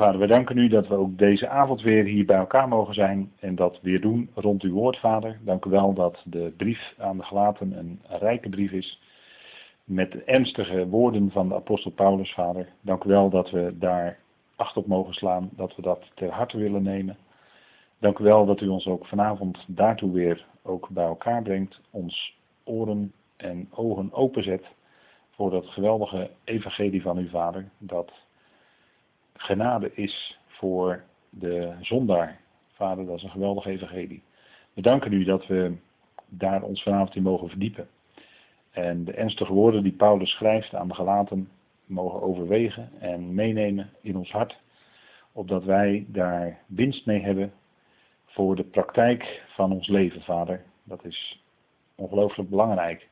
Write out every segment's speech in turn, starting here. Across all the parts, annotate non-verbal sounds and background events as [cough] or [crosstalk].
Vader, wij danken u dat we ook deze avond weer hier bij elkaar mogen zijn en dat weer doen rond uw woord, Vader. Dank u wel dat de brief aan de gelaten een rijke brief is met ernstige woorden van de apostel Paulus, Vader. Dank u wel dat we daar acht op mogen slaan, dat we dat ter harte willen nemen. Dank u wel dat u ons ook vanavond daartoe weer ook bij elkaar brengt, ons oren en ogen openzet voor dat geweldige evangelie van uw Vader, dat genade is voor de zondaar. Vader, dat is een geweldig evangelie. We danken u dat we daar ons vanavond in mogen verdiepen. En de ernstige woorden die Paulus schrijft aan de gelaten mogen overwegen en meenemen in ons hart. Opdat wij daar winst mee hebben voor de praktijk van ons leven, Vader. Dat is ongelooflijk belangrijk.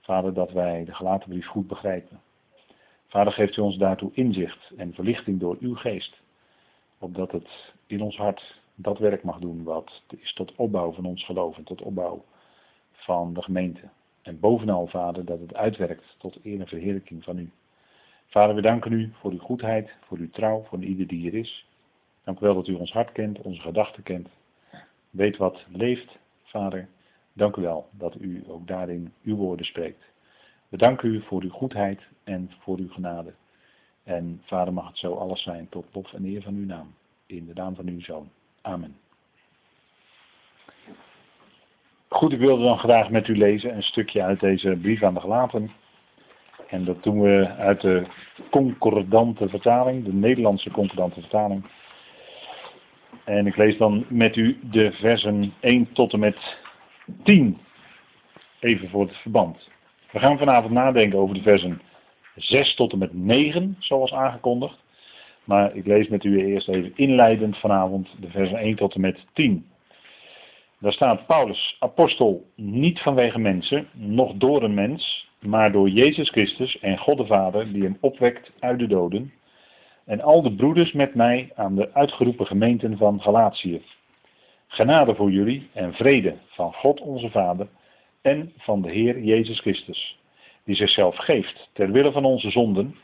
Vader, dat wij de gelaten brief goed begrijpen. Vader, geeft u ons daartoe inzicht en verlichting door uw geest. Opdat het in ons hart dat werk mag doen wat is tot opbouw van ons geloof en tot opbouw van de gemeente. En bovenal, Vader, dat het uitwerkt tot eer en verheerlijking van u. Vader, we danken u voor uw goedheid, voor uw trouw, voor ieder die hier is. Dank u wel dat u ons hart kent, onze gedachten kent. Weet wat leeft, Vader. Dank u wel dat u ook daarin uw woorden spreekt. We danken u voor uw goedheid en voor uw genade. En Vader mag het zo alles zijn tot lof en eer van uw naam. In de naam van uw Zoon. Amen. Goed, ik wilde dan graag met u lezen een stukje uit deze brief aan de gelaten. En dat doen we uit de concordante vertaling, de Nederlandse concordante vertaling. En ik lees dan met u de versen 1 tot en met 10. Even voor het verband. We gaan vanavond nadenken over de versen 6 tot en met 9, zoals aangekondigd. Maar ik lees met u eerst even inleidend vanavond de versen 1 tot en met 10. Daar staat Paulus, apostel, niet vanwege mensen, nog door een mens, maar door Jezus Christus en God de Vader, die hem opwekt uit de doden. En al de broeders met mij aan de uitgeroepen gemeenten van Galatië. Genade voor jullie en vrede van God onze Vader en van de Heer Jezus Christus, die zichzelf geeft ter wille van onze zonden,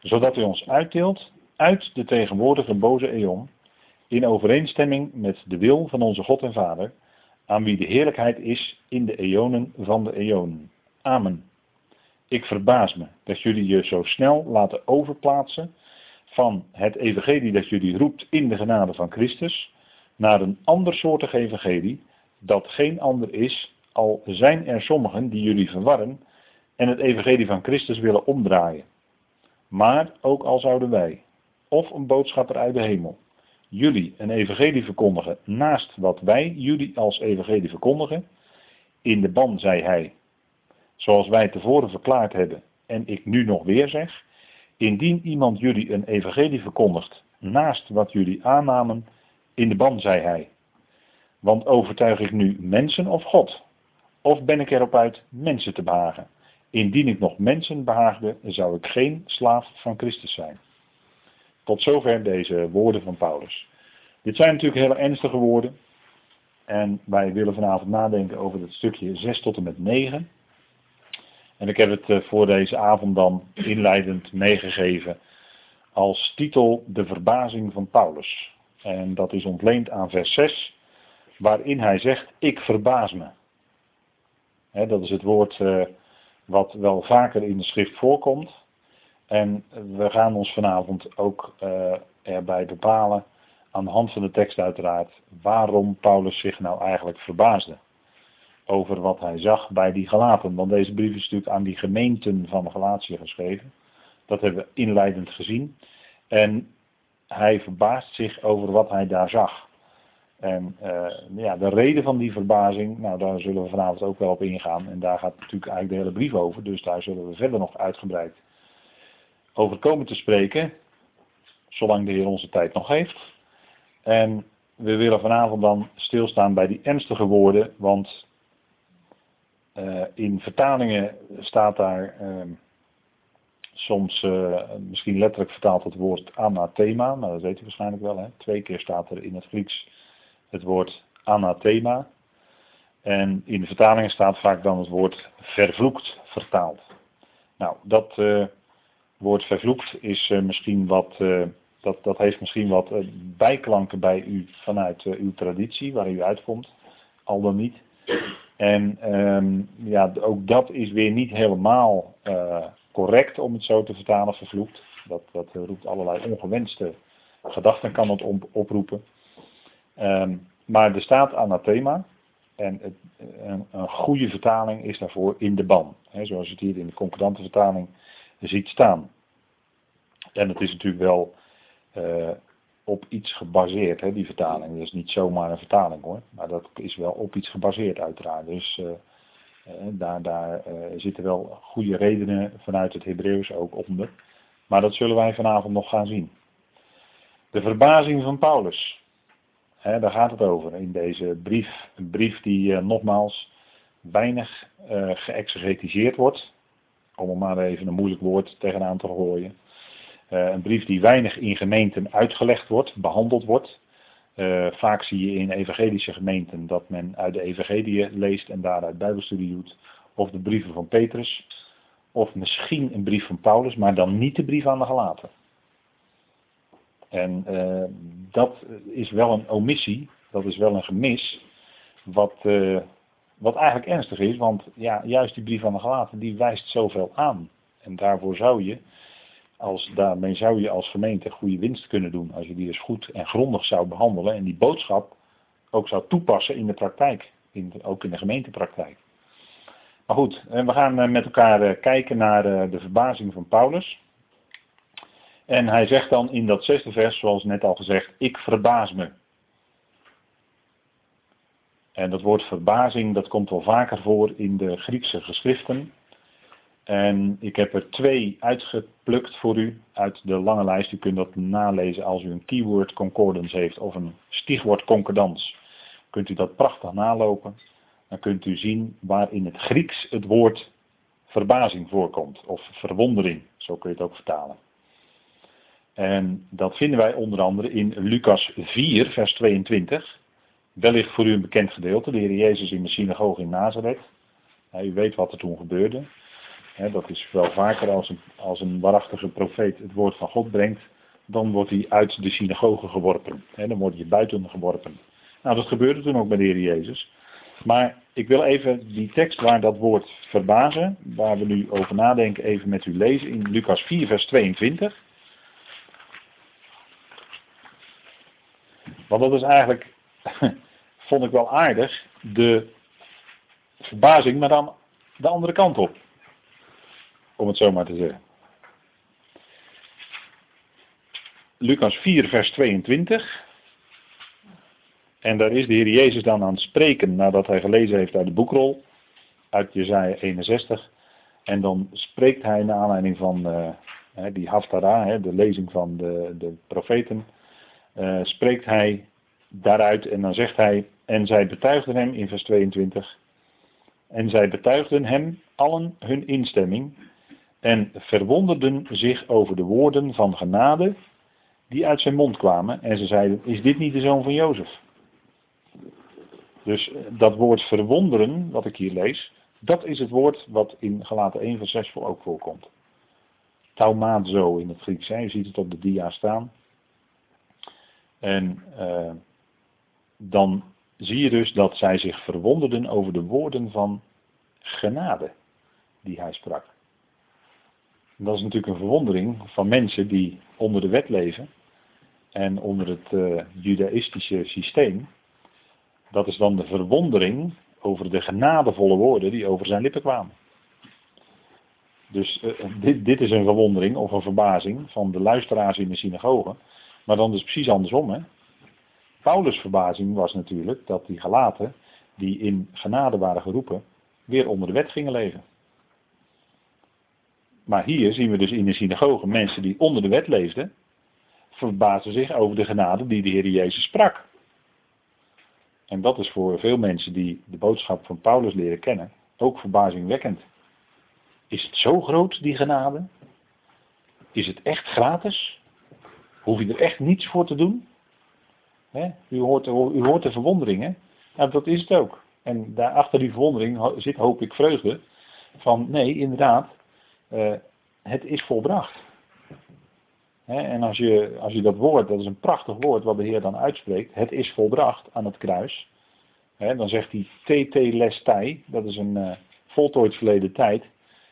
zodat hij ons uitdeelt uit de tegenwoordige boze eon, in overeenstemming met de wil van onze God en Vader, aan wie de heerlijkheid is in de eonen van de eonen. Amen. Ik verbaas me dat jullie je zo snel laten overplaatsen van het evangelie dat jullie roept in de genade van Christus, naar een ander soortig evangelie, dat geen ander is, al zijn er sommigen die jullie verwarren en het evangelie van Christus willen omdraaien. Maar ook al zouden wij, of een boodschapper uit de hemel, jullie een evangelie verkondigen naast wat wij jullie als evangelie verkondigen, in de ban zei hij, zoals wij tevoren verklaard hebben en ik nu nog weer zeg, indien iemand jullie een evangelie verkondigt naast wat jullie aannamen, in de ban zei hij. Want overtuig ik nu mensen of God? Of ben ik erop uit mensen te behagen? Indien ik nog mensen behaagde, zou ik geen slaaf van Christus zijn. Tot zover deze woorden van Paulus. Dit zijn natuurlijk hele ernstige woorden. En wij willen vanavond nadenken over het stukje 6 tot en met 9. En ik heb het eh, voor deze avond dan inleidend meegegeven als titel De verbazing van Paulus. En dat is ontleend aan vers 6, waarin hij zegt, ik verbaas me. Dat is het woord uh, wat wel vaker in de schrift voorkomt. En we gaan ons vanavond ook uh, erbij bepalen, aan de hand van de tekst uiteraard, waarom Paulus zich nou eigenlijk verbaasde. Over wat hij zag bij die Galaten. Want deze brief is natuurlijk aan die gemeenten van Galatië geschreven. Dat hebben we inleidend gezien. En hij verbaast zich over wat hij daar zag. En uh, ja, de reden van die verbazing, nou daar zullen we vanavond ook wel op ingaan. En daar gaat natuurlijk eigenlijk de hele brief over. Dus daar zullen we verder nog uitgebreid over komen te spreken. Zolang de Heer onze tijd nog heeft. En we willen vanavond dan stilstaan bij die ernstige woorden. Want uh, in vertalingen staat daar... Uh, soms uh, misschien letterlijk vertaald het woord anathema, maar dat weet u waarschijnlijk wel. Hè? Twee keer staat er in het Grieks het woord anathema. En in de vertalingen staat vaak dan het woord vervloekt vertaald. Nou, dat uh, woord vervloekt is uh, misschien wat Dat, dat heeft misschien wat eh, bijklanken bij u vanuit eh, uw traditie, waar u uitkomt, al dan niet. En ehm, ja, ook dat is weer niet helemaal correct om het zo te vertalen, vervloekt. Dat, dat roept allerlei ongewenste gedachten, kan het oproepen. Um, maar er staat anathema. En het, een, een, goede vertaling is daarvoor in de ban. Zoals je het hier in de concordante vertaling ziet staan. En het is natuurlijk wel uh, op iets gebaseerd, hè, die vertaling. Is niet zomaar een vertaling hoor. Maar dat is wel op iets gebaseerd uiteraard. Dus uh, uh, daar, daar zitten wel goede redenen vanuit het Hebreeuws ook onder. Maar dat zullen wij vanavond nog gaan zien. De verbazing van Paulus. Daar gaat het over in deze brief. Een brief die nogmaals weinig geëxegetiseerd wordt. Om er maar even een moeilijk woord tegenaan te gooien. Uh, een brief die weinig in gemeenten uitgelegd wordt, behandeld wordt. Uh, vaak zie je in evangelische gemeenten dat men uit de evangelie leest en daaruit bijbelstudie doet. Of de brieven van Petrus. Of misschien een brief van Paulus, maar dan niet de brief aan de gelaten. En uh, dat is wel een omissie, dat is wel een gemis, wat, wat eigenlijk ernstig is, want ja, juist die brief aan de gelaten, die wijst zoveel aan. En daarvoor zou je als, daarmee zou je als gemeente goede winst kunnen doen. Als je die dus goed en grondig zou behandelen en die boodschap ook zou toepassen in de praktijk. In ook in de gemeentepraktijk. Maar goed, we gaan eh, met elkaar eh, kijken naar eh, de verbazing van Paulus. En hij zegt dan in dat zesde vers, zoals net al gezegd, ik verbaas me. En dat woord verbazing, dat komt wel vaker voor in de Griekse geschriften. En ik heb er twee uitgeplukt voor u uit de lange lijst. U kunt dat nalezen als u een keyword concordance heeft of een stichwoord concordans. Kunt u dat prachtig nalopen. Dan kunt u zien waar in het Grieks het woord verbazing voorkomt. Of verwondering, zo kun je het ook vertalen. En dat vinden wij onder andere in Lucas 4, vers 22. Wellicht voor u een bekend gedeelte. De Heer Jezus in de synagoge in Nazareth. u weet wat er toen gebeurde dat is wel vaker als een, als een waarachtige profeet het woord van God brengt, dan wordt hij uit de synagoge geworpen. dan wordt hij buiten geworpen. Nou, dat gebeurde toen ook met de Heer Jezus. Maar ik wil even die tekst waar dat woord verbazen, waar we nu over nadenken, even met u lezen in Lucas 4, vers 22. Want dat is eigenlijk, [laughs] vond ik wel aardig, de verbazing, maar dan de andere kant op. Om het zo maar te zeggen. Lucas 4, vers 22. En daar is de Heer Jezus dan aan het spreken nadat hij gelezen heeft uit de boekrol, uit Jezaja 61. En dan spreekt hij naar aanleiding van uh, die Haftara, de lezing van de, de profeten, uh, spreekt hij daaruit en dan zegt hij, en zij betuigden hem in vers 22, en zij betuigden hem allen hun instemming en verwonderden zich over de woorden van genade die uit zijn mond kwamen. En ze zeiden, is dit niet de zoon van Jozef? Dus eh, dat woord verwonderen, wat ik hier lees, dat is het woord wat in Galaten 1 vers 6 ook voorkomt. Taumazo in het Grieks, je ziet het op de dia staan. En uh, dan zie je dus dat zij zich verwonderden over de woorden van genade die hij sprak. Dat is natuurlijk een verwondering van mensen die onder de wet leven en onder het uh, judaïstische systeem. Dat is dan de verwondering over de genadevolle woorden die over zijn lippen kwamen. Dus uh, dit, dit, is een verwondering of een verbazing van de luisteraars in de synagoge. Maar dan dus precies andersom. Hè? Paulus' verbazing was natuurlijk dat die gelaten, die in genade waren geroepen, weer onder de wet gingen leven. Maar hier zien we dus in de synagoge mensen die onder de wet leefden, verbazen zich over de genade die de Heer Jezus sprak. En dat is voor veel mensen die de boodschap van Paulus leren kennen, ook verbazingwekkend. Is het zo groot, die genade? Is het echt gratis? Hoef je er echt niets voor te doen? U, hoort, u hoort de verwondering, hè? Dat is het ook. En daarachter die verwondering zit, hoop ik, vreugde. Van nee, inderdaad, uh, het is volbracht. en als je, als dat woord, dat is een prachtig woord wat de Heer dan uitspreekt, het is volbracht aan het kruis. dan zegt hij tt lestai, dat is een uh, voltooid verleden tijd,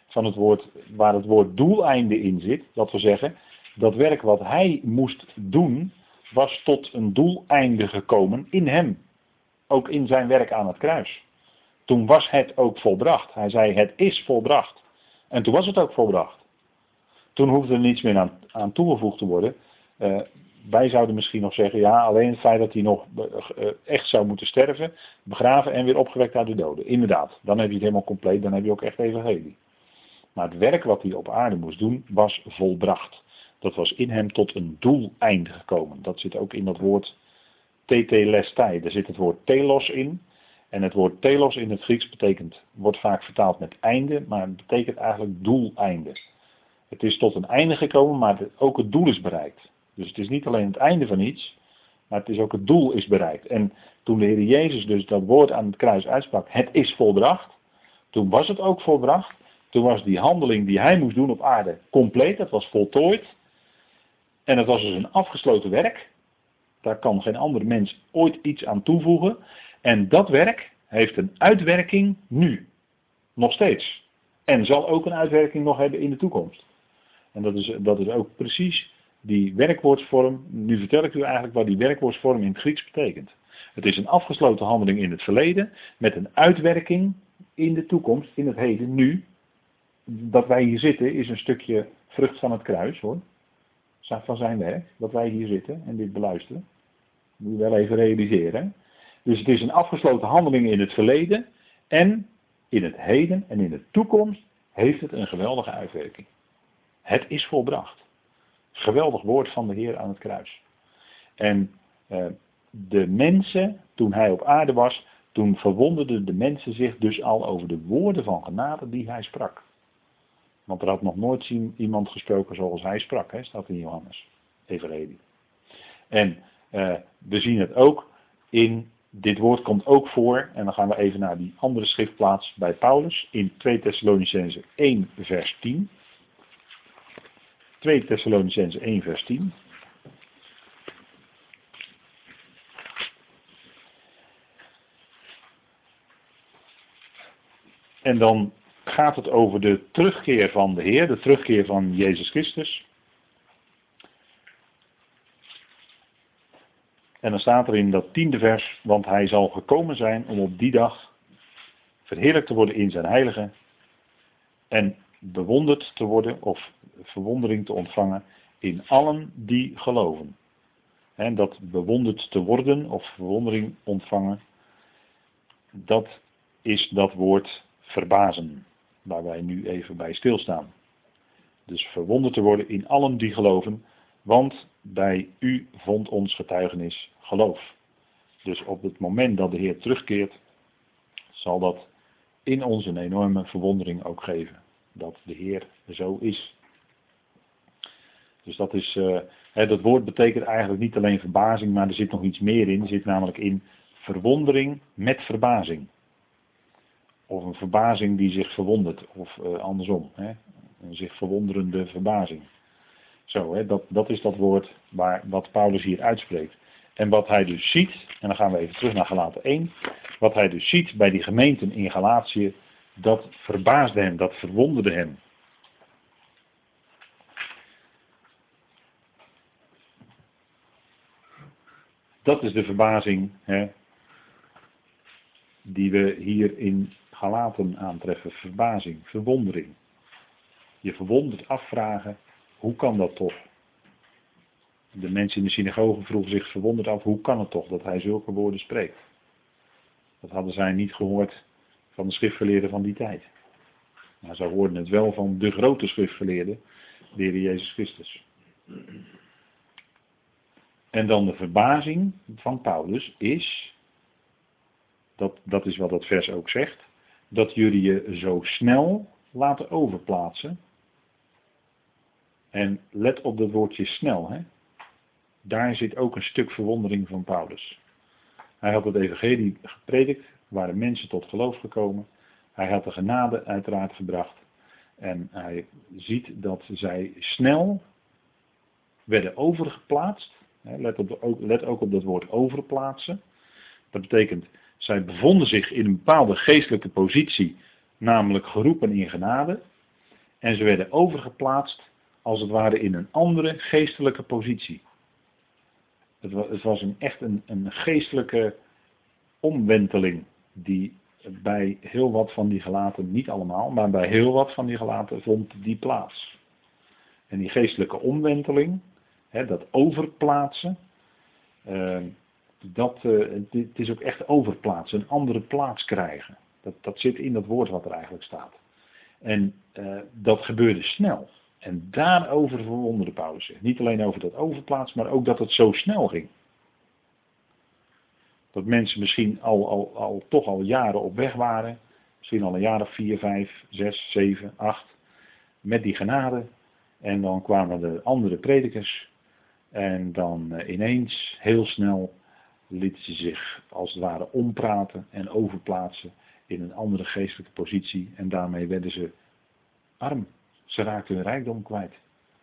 van het woord, waar het woord doeleinde in zit. Dat wil zeggen, dat werk wat hij moest doen, was tot een doeleinde gekomen in hem. Ook in zijn werk aan het kruis. Toen was het ook volbracht. Hij zei, het is volbracht. En toen was het ook volbracht. Toen hoefde er niets meer aan, aan toegevoegd te worden. Uh, wij zouden misschien nog zeggen, ja, alleen het feit dat hij nog uh, echt zou moeten sterven, begraven en weer opgewekt uit de doden. Inderdaad, dan heb je het helemaal compleet, dan heb je ook echt evangelie. Maar het werk wat hij op aarde moest doen, was volbracht. Dat was in hem tot een doeleinde gekomen. Dat zit ook in dat woord tetelestai. Daar zit het woord telos in. En het woord telos in het Grieks betekent, wordt vaak vertaald met einde, maar het betekent eigenlijk doeleinde. Het is tot een einde gekomen, maar ook het doel is bereikt. Dus het is niet alleen het einde van iets, maar het is ook het doel is bereikt. En toen de Heer Jezus dus dat woord aan het kruis uitsprak, het is volbracht, toen was het ook volbracht. Toen was die handeling die hij moest doen op aarde compleet, dat was voltooid. En het was dus een afgesloten werk. Daar kan geen andere mens ooit iets aan toevoegen. En dat werk heeft een uitwerking nu. Nog steeds. En zal ook een uitwerking nog hebben in de toekomst. En dat is, dat is ook precies die werkwoordsvorm. Nu vertel ik u eigenlijk wat die werkwoordsvorm in het Grieks betekent. Het is een afgesloten handeling in het verleden met een uitwerking in de toekomst, in het heden, nu. Dat wij hier zitten is een stukje vrucht van het kruis hoor. Van zijn werk, dat wij hier zitten en dit beluisteren. moet je wel even realiseren. Dus het is een afgesloten handeling in het verleden en in het heden en in de toekomst heeft het een geweldige uitwerking. Het is volbracht. Geweldig woord van de Heer aan het kruis. En eh, de mensen, toen hij op aarde was, toen verwonderden de mensen zich dus al over de woorden van genade die hij sprak. Want er had nog nooit iemand gesproken zoals hij sprak, hè, staat in Johannes, Evangelie. En uh, we zien het ook in dit woord komt ook voor, en dan gaan we even naar die andere schriftplaats bij Paulus, in 2 Thessalonicense 1 vers 10. 2 Thessalonicense 1 vers 10. En dan gaat het over de terugkeer van de Heer, de terugkeer van Jezus Christus. En dan staat er in dat tiende vers, want hij zal gekomen zijn om op die dag verheerlijkt te worden in zijn heilige en bewonderd te worden of verwondering te ontvangen in allen die geloven. En dat bewonderd te worden of verwondering ontvangen, dat is dat woord verbazen, waar wij nu even bij stilstaan. Dus verwonderd te worden in allen die geloven, want bij u vond ons getuigenis geloof. Dus op het moment dat de Heer terugkeert, zal dat in ons een enorme verwondering ook geven. Dat de Heer zo is. Dus dat is, hè, dat woord betekent eigenlijk niet alleen verbazing, maar er zit nog iets meer in. Er zit namelijk in verwondering met verbazing. Of een verbazing die zich verwondert, of uh, andersom. Hè, een zich verwonderende verbazing. Zo, hè, dat, dat is dat woord waar, wat Paulus hier uitspreekt. En wat hij dus ziet, en dan gaan we even terug naar Galaten 1. Wat hij dus ziet bij die gemeenten in Galatië, dat verbaasde hem, dat verwonderde hem. Dat is de verbazing hè, die we hier in Galaten aantreffen. Verbazing, verwondering. Je verwonderd afvragen, hoe kan dat toch? De mensen in de synagoge vroegen zich verwonderd af, hoe kan het toch dat hij zulke woorden spreekt? Dat hadden zij niet gehoord van de schriftgeleerden van die tijd. Maar ze hoorden het wel van de grote schriftgeleerde, de Jezus Christus. En dan de verbazing van Paulus is, dat, dat is wat dat vers ook zegt, dat jullie je zo snel laten overplaatsen. En let op dat woordje snel. Hè? daar zit ook een stuk verwondering van Paulus. Hij had het evangelie gepredikt, waren mensen tot geloof gekomen. Hij had de genade uiteraard gebracht. En hij ziet dat zij snel werden overgeplaatst. Let, op, let ook op dat woord overplaatsen. Dat betekent, zij bevonden zich in een bepaalde geestelijke positie, namelijk geroepen in genade. En ze werden overgeplaatst, als het ware, in een andere geestelijke positie. Het was, het was een, echt een, geestelijke omwenteling die bij heel wat van die gelaten, niet allemaal, maar bij heel wat van die gelaten vond die plaats. En die geestelijke omwenteling, hè, dat overplaatsen, uh, dat, het is ook echt overplaatsen, een andere plaats krijgen. Dat, dat zit in dat woord wat er eigenlijk staat. En uh, dat gebeurde snel. En daarover verwonderde Paulus zich. Niet alleen over dat overplaatsen, maar ook dat het zo snel ging. Dat mensen misschien al, al, al, toch al jaren op weg waren. Misschien al een jaar of vier, vijf, zes, zeven, acht. Met die genade. En dan kwamen de andere predikers. En dan uh, ineens, heel snel, lieten ze zich als het ware ompraten en overplaatsen in een andere geestelijke positie. En daarmee werden ze arm. Ze raakten hun rijkdom kwijt.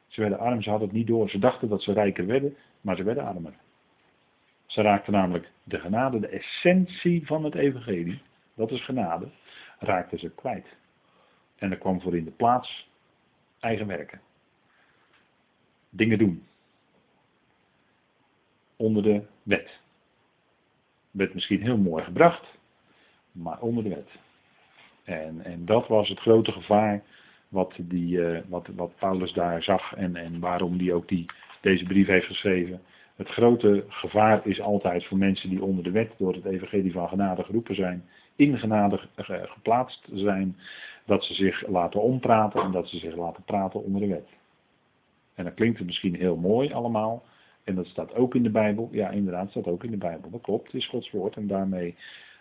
Ze werden arm, ze hadden het niet door. Ze dachten dat ze rijker werden, maar ze werden armer. Ze raakten namelijk de genade, de essentie van het evangelie, dat is genade, raakten ze kwijt. En er kwam voor in de plaats eigen werken. Dingen doen. Onder de wet. Werd misschien heel mooi gebracht, maar onder de wet. En, en dat was het grote gevaar wat, die, uh, wat, wat Paulus daar zag en, en waarom hij ook die, deze brief heeft geschreven. Het grote gevaar is altijd voor mensen die onder de wet door het evangelie van genade geroepen zijn, in genade geplaatst zijn, dat ze zich laten ompraten en dat ze zich laten praten onder de wet. En dan klinkt het misschien heel mooi allemaal. En dat staat ook in de Bijbel. Ja, inderdaad, staat ook in de Bijbel. Dat klopt, het is Gods woord. En daarmee,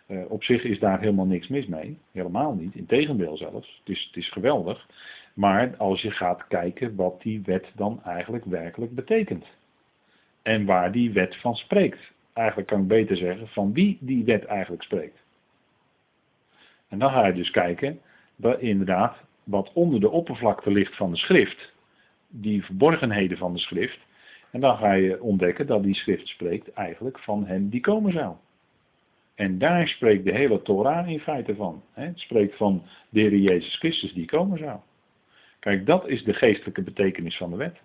uh, op zich is daar helemaal niks mis mee. Helemaal niet. Integendeel zelfs. Het is, het is geweldig. Maar als je gaat kijken wat die wet dan eigenlijk werkelijk betekent en waar die wet van spreekt. Eigenlijk kan ik beter zeggen van wie die wet eigenlijk spreekt. En dan ga je dus kijken, inderdaad, wat onder de oppervlakte ligt van de schrift, die verborgenheden van de schrift. En dan ga je ontdekken dat die schrift spreekt eigenlijk van hem die komen zou. En daar spreekt de hele Torah in feite van. Het spreekt van de Heer Jezus Christus die komen zou. Kijk, dat is de geestelijke betekenis van de wet.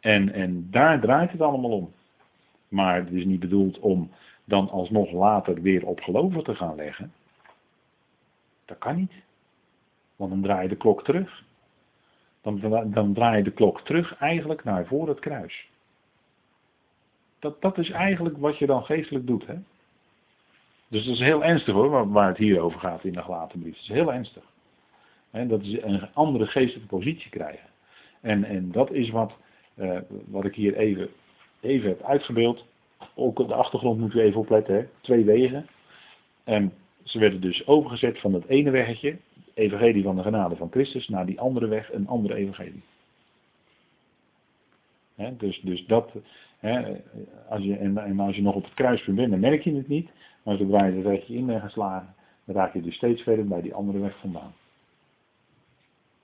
En, en daar draait het allemaal om. Maar het is niet bedoeld om dan alsnog later weer op geloven te gaan leggen. Dat kan niet. Want dan draai je de klok terug. Dan, dan draai je de klok terug eigenlijk naar voor het kruis. Dat, dat is eigenlijk wat je dan geestelijk doet. Hè? Dus dat is heel ernstig hoor, waar, het hier over gaat in de gelaten brief. Dat is heel ernstig. Dat is een andere geestelijke positie krijgen. En, en dat is wat uh, wat ik hier even, even heb uitgebeeld. Ook op de achtergrond moeten we even opletten. Hè? Twee wegen. En ze werden dus overgezet van het ene weggetje, evangelie van de genade van Christus, naar die andere weg, een andere evangelie. dus, dus dat, als je, en, als je nog op het kruispunt bent, dan merk je het niet. Maar zodra je het wegje in bent geslagen, dan raak je dus steeds verder bij die andere weg vandaan.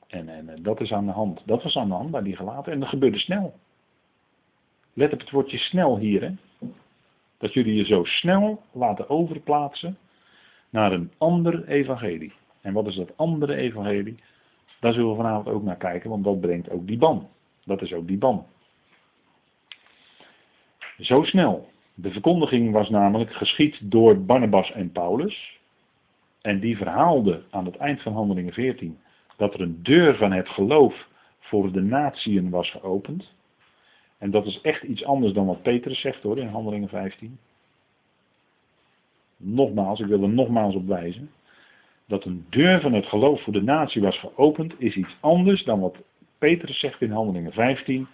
En, en, dat is aan de hand. Dat was aan de hand bij die gelaten. En dat gebeurde snel. Let op het woordje snel hier. Hè? Dat jullie je zo snel laten overplaatsen naar een ander evangelie. En wat is dat andere evangelie? Daar zullen we vanavond ook naar kijken, want dat brengt ook die ban. Dat is ook die ban. Zo snel. De verkondiging was namelijk geschied door Barnabas en Paulus. En die verhaalden aan het eind van Handelingen 14 dat er een deur van het geloof voor de natieën was geopend. En dat is echt iets anders dan wat Petrus zegt hoor in Handelingen 15. Nogmaals, ik wil er nogmaals op wijzen. Dat een deur van het geloof voor de natie was geopend is iets anders dan wat Petrus zegt in Handelingen 15.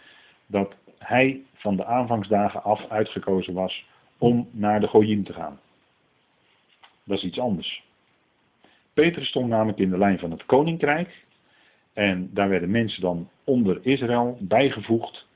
Dat hij van de aanvangsdagen af uitgekozen was om naar de Goyim te gaan. Dat is iets anders. Petrus stond namelijk in de lijn van het koninkrijk. En daar werden mensen dan onder Israël bijgevoegd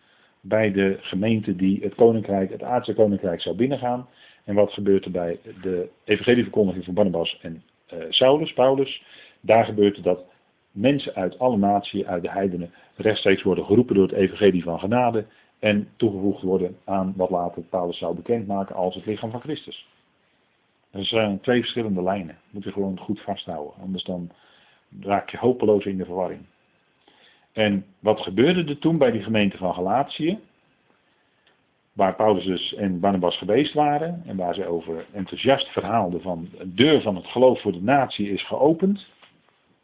bij de gemeente die het koninkrijk, het aardse koninkrijk zou binnengaan. En wat gebeurt er bij de evangelieverkondiging van Barnabas en Saulus, Paulus? Daar gebeurt dat mensen uit alle naties, uit de heidenen, rechtstreeks worden geroepen door het evangelie van genade en toegevoegd worden aan wat later Paulus zou bekendmaken als het lichaam van Christus. Er zijn twee verschillende lijnen. Moet je gewoon goed vasthouden. Anders dan raak je hopeloos in de verwarring. En wat gebeurde er toen bij die gemeente van Galatië? Waar Paulus dus en Barnabas geweest waren. En waar ze over enthousiast verhaalden van de deur van het geloof voor de natie is geopend.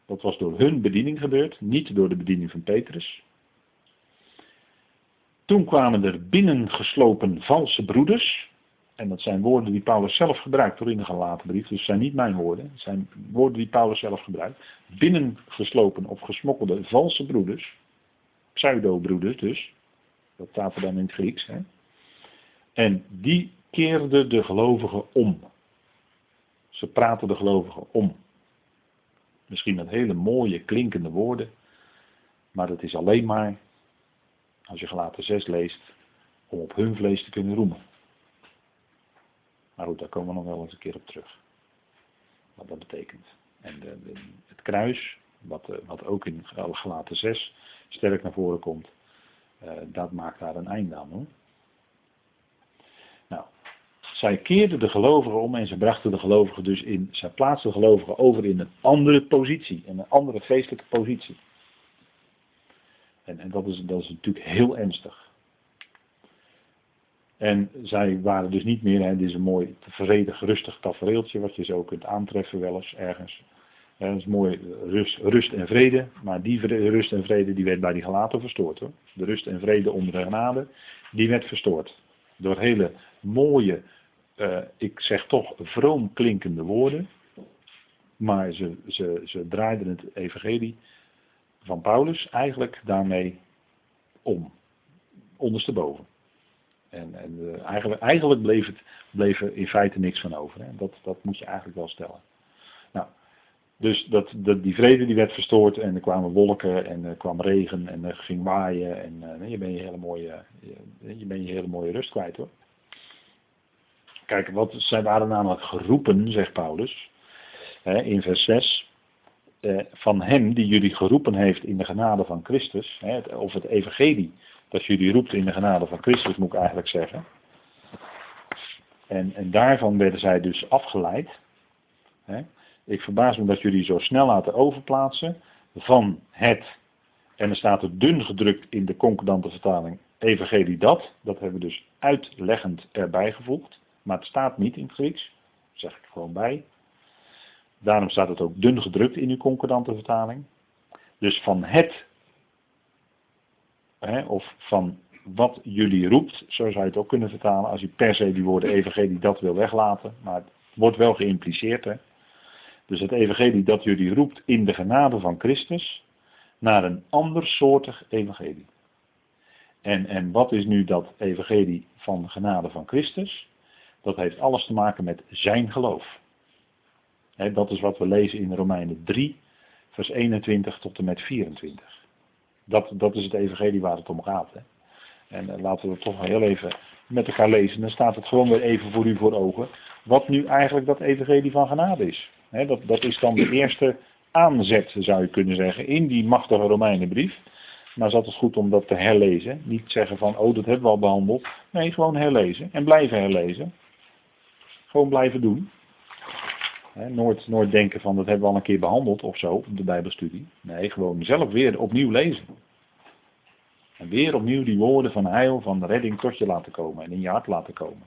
Dat was door hun bediening gebeurd, niet door de bediening van Petrus. Toen kwamen er binnengeslopen valse broeders. En dat zijn woorden die Paulus zelf gebruikt door in de gelaten brief. Dus zijn niet mijn woorden. Het zijn woorden die Paulus zelf gebruikt. Binnengeslopen of gesmokkelde valse broeders. Pseudo-broeders dus. Dat staat er dan in het Grieks. Hè? En die keerden de gelovigen om. Ze praten de gelovigen om. Misschien met hele mooie klinkende woorden. Maar het is alleen maar, als je gelaten 6 leest, om op hun vlees te kunnen roemen. Maar goed, daar komen we nog wel eens een keer op terug. Wat dat betekent. En de, het kruis, wat, eh, wat ook in gelaten 6 sterk naar voren komt, uh, dat maakt daar een einde aan hoor. Zij keerden de gelovigen om en ze brachten de gelovigen dus in, zij plaatsten de gelovigen over in een andere positie, in een andere geestelijke positie. En, en dat, is, dat is natuurlijk heel ernstig. En zij waren dus niet meer, hè, dit is een mooi, vredig, rustig tafereeltje, wat je zo kunt aantreffen wel eens ergens. dat is mooi, rust, rust en vrede, maar die rust en vrede die werd bij die gelaten verstoord hoor. De rust en vrede onder de genade, die werd verstoord. Door hele mooie, uh, ik zeg toch vroom klinkende woorden, maar ze, ze, ze draaiden het evangelie van Paulus eigenlijk daarmee om, ondersteboven. En, en uh, eigenlijk, eigenlijk bleef, het, bleef er in feite niks van over. Hè. Dat, dat moet je eigenlijk wel stellen. Nou, dus dat, dat, die vrede die werd verstoord en er kwamen wolken en er kwam regen en er ging waaien en uh, je bent hele mooie, je, je bent je hele mooie rust kwijt hoor. Kijk, wat, zij waren namelijk geroepen, zegt Paulus, in vers 6, eh, van hem die jullie geroepen heeft in de genade van Christus, of het evangelie dat jullie roept in de genade van Christus, moet ik eigenlijk zeggen. En, en daarvan werden zij dus afgeleid. Ik verbaas me dat jullie zo snel laten overplaatsen van het, en er staat er dun gedrukt in de concordante vertaling, evangelie dat, dat hebben we dus uitleggend erbij gevoegd, maar het staat niet in het Grieks, zeg ik gewoon bij. Daarom staat het ook dun gedrukt in uw concordante vertaling. Dus van het hè, of van wat jullie roept, zo zou je het ook kunnen vertalen, als je per se die woorden evangelie dat wil weglaten, maar het wordt wel geïmpliceerd. Hè. Dus het evangelie dat jullie roept in de genade van Christus, naar een andersoortig evangelie. En, en wat is nu dat evangelie van de genade van Christus? Dat heeft alles te maken met zijn geloof. dat is wat we lezen in Romeinen 3, vers 21 tot en met 24. Dat, dat is het evangelie waar het om gaat. En uh, laten we het toch heel even met elkaar lezen. Dan staat het gewoon weer even voor u voor ogen. Wat nu eigenlijk dat evangelie van genade is. dat, dat is dan de eerste aanzet, zou je kunnen zeggen, in die machtige Romeinenbrief. Maar zat het goed om dat te herlezen. Niet zeggen van, oh dat hebben we al behandeld. Nee, gewoon herlezen. En blijven herlezen. Gewoon blijven doen nooit, nooit denken van dat hebben we al een keer behandeld of zo op de Bijbelstudie. Nee, gewoon zelf weer opnieuw lezen. En weer opnieuw die woorden van heil, van redding tot je laten komen en in je hart laten komen.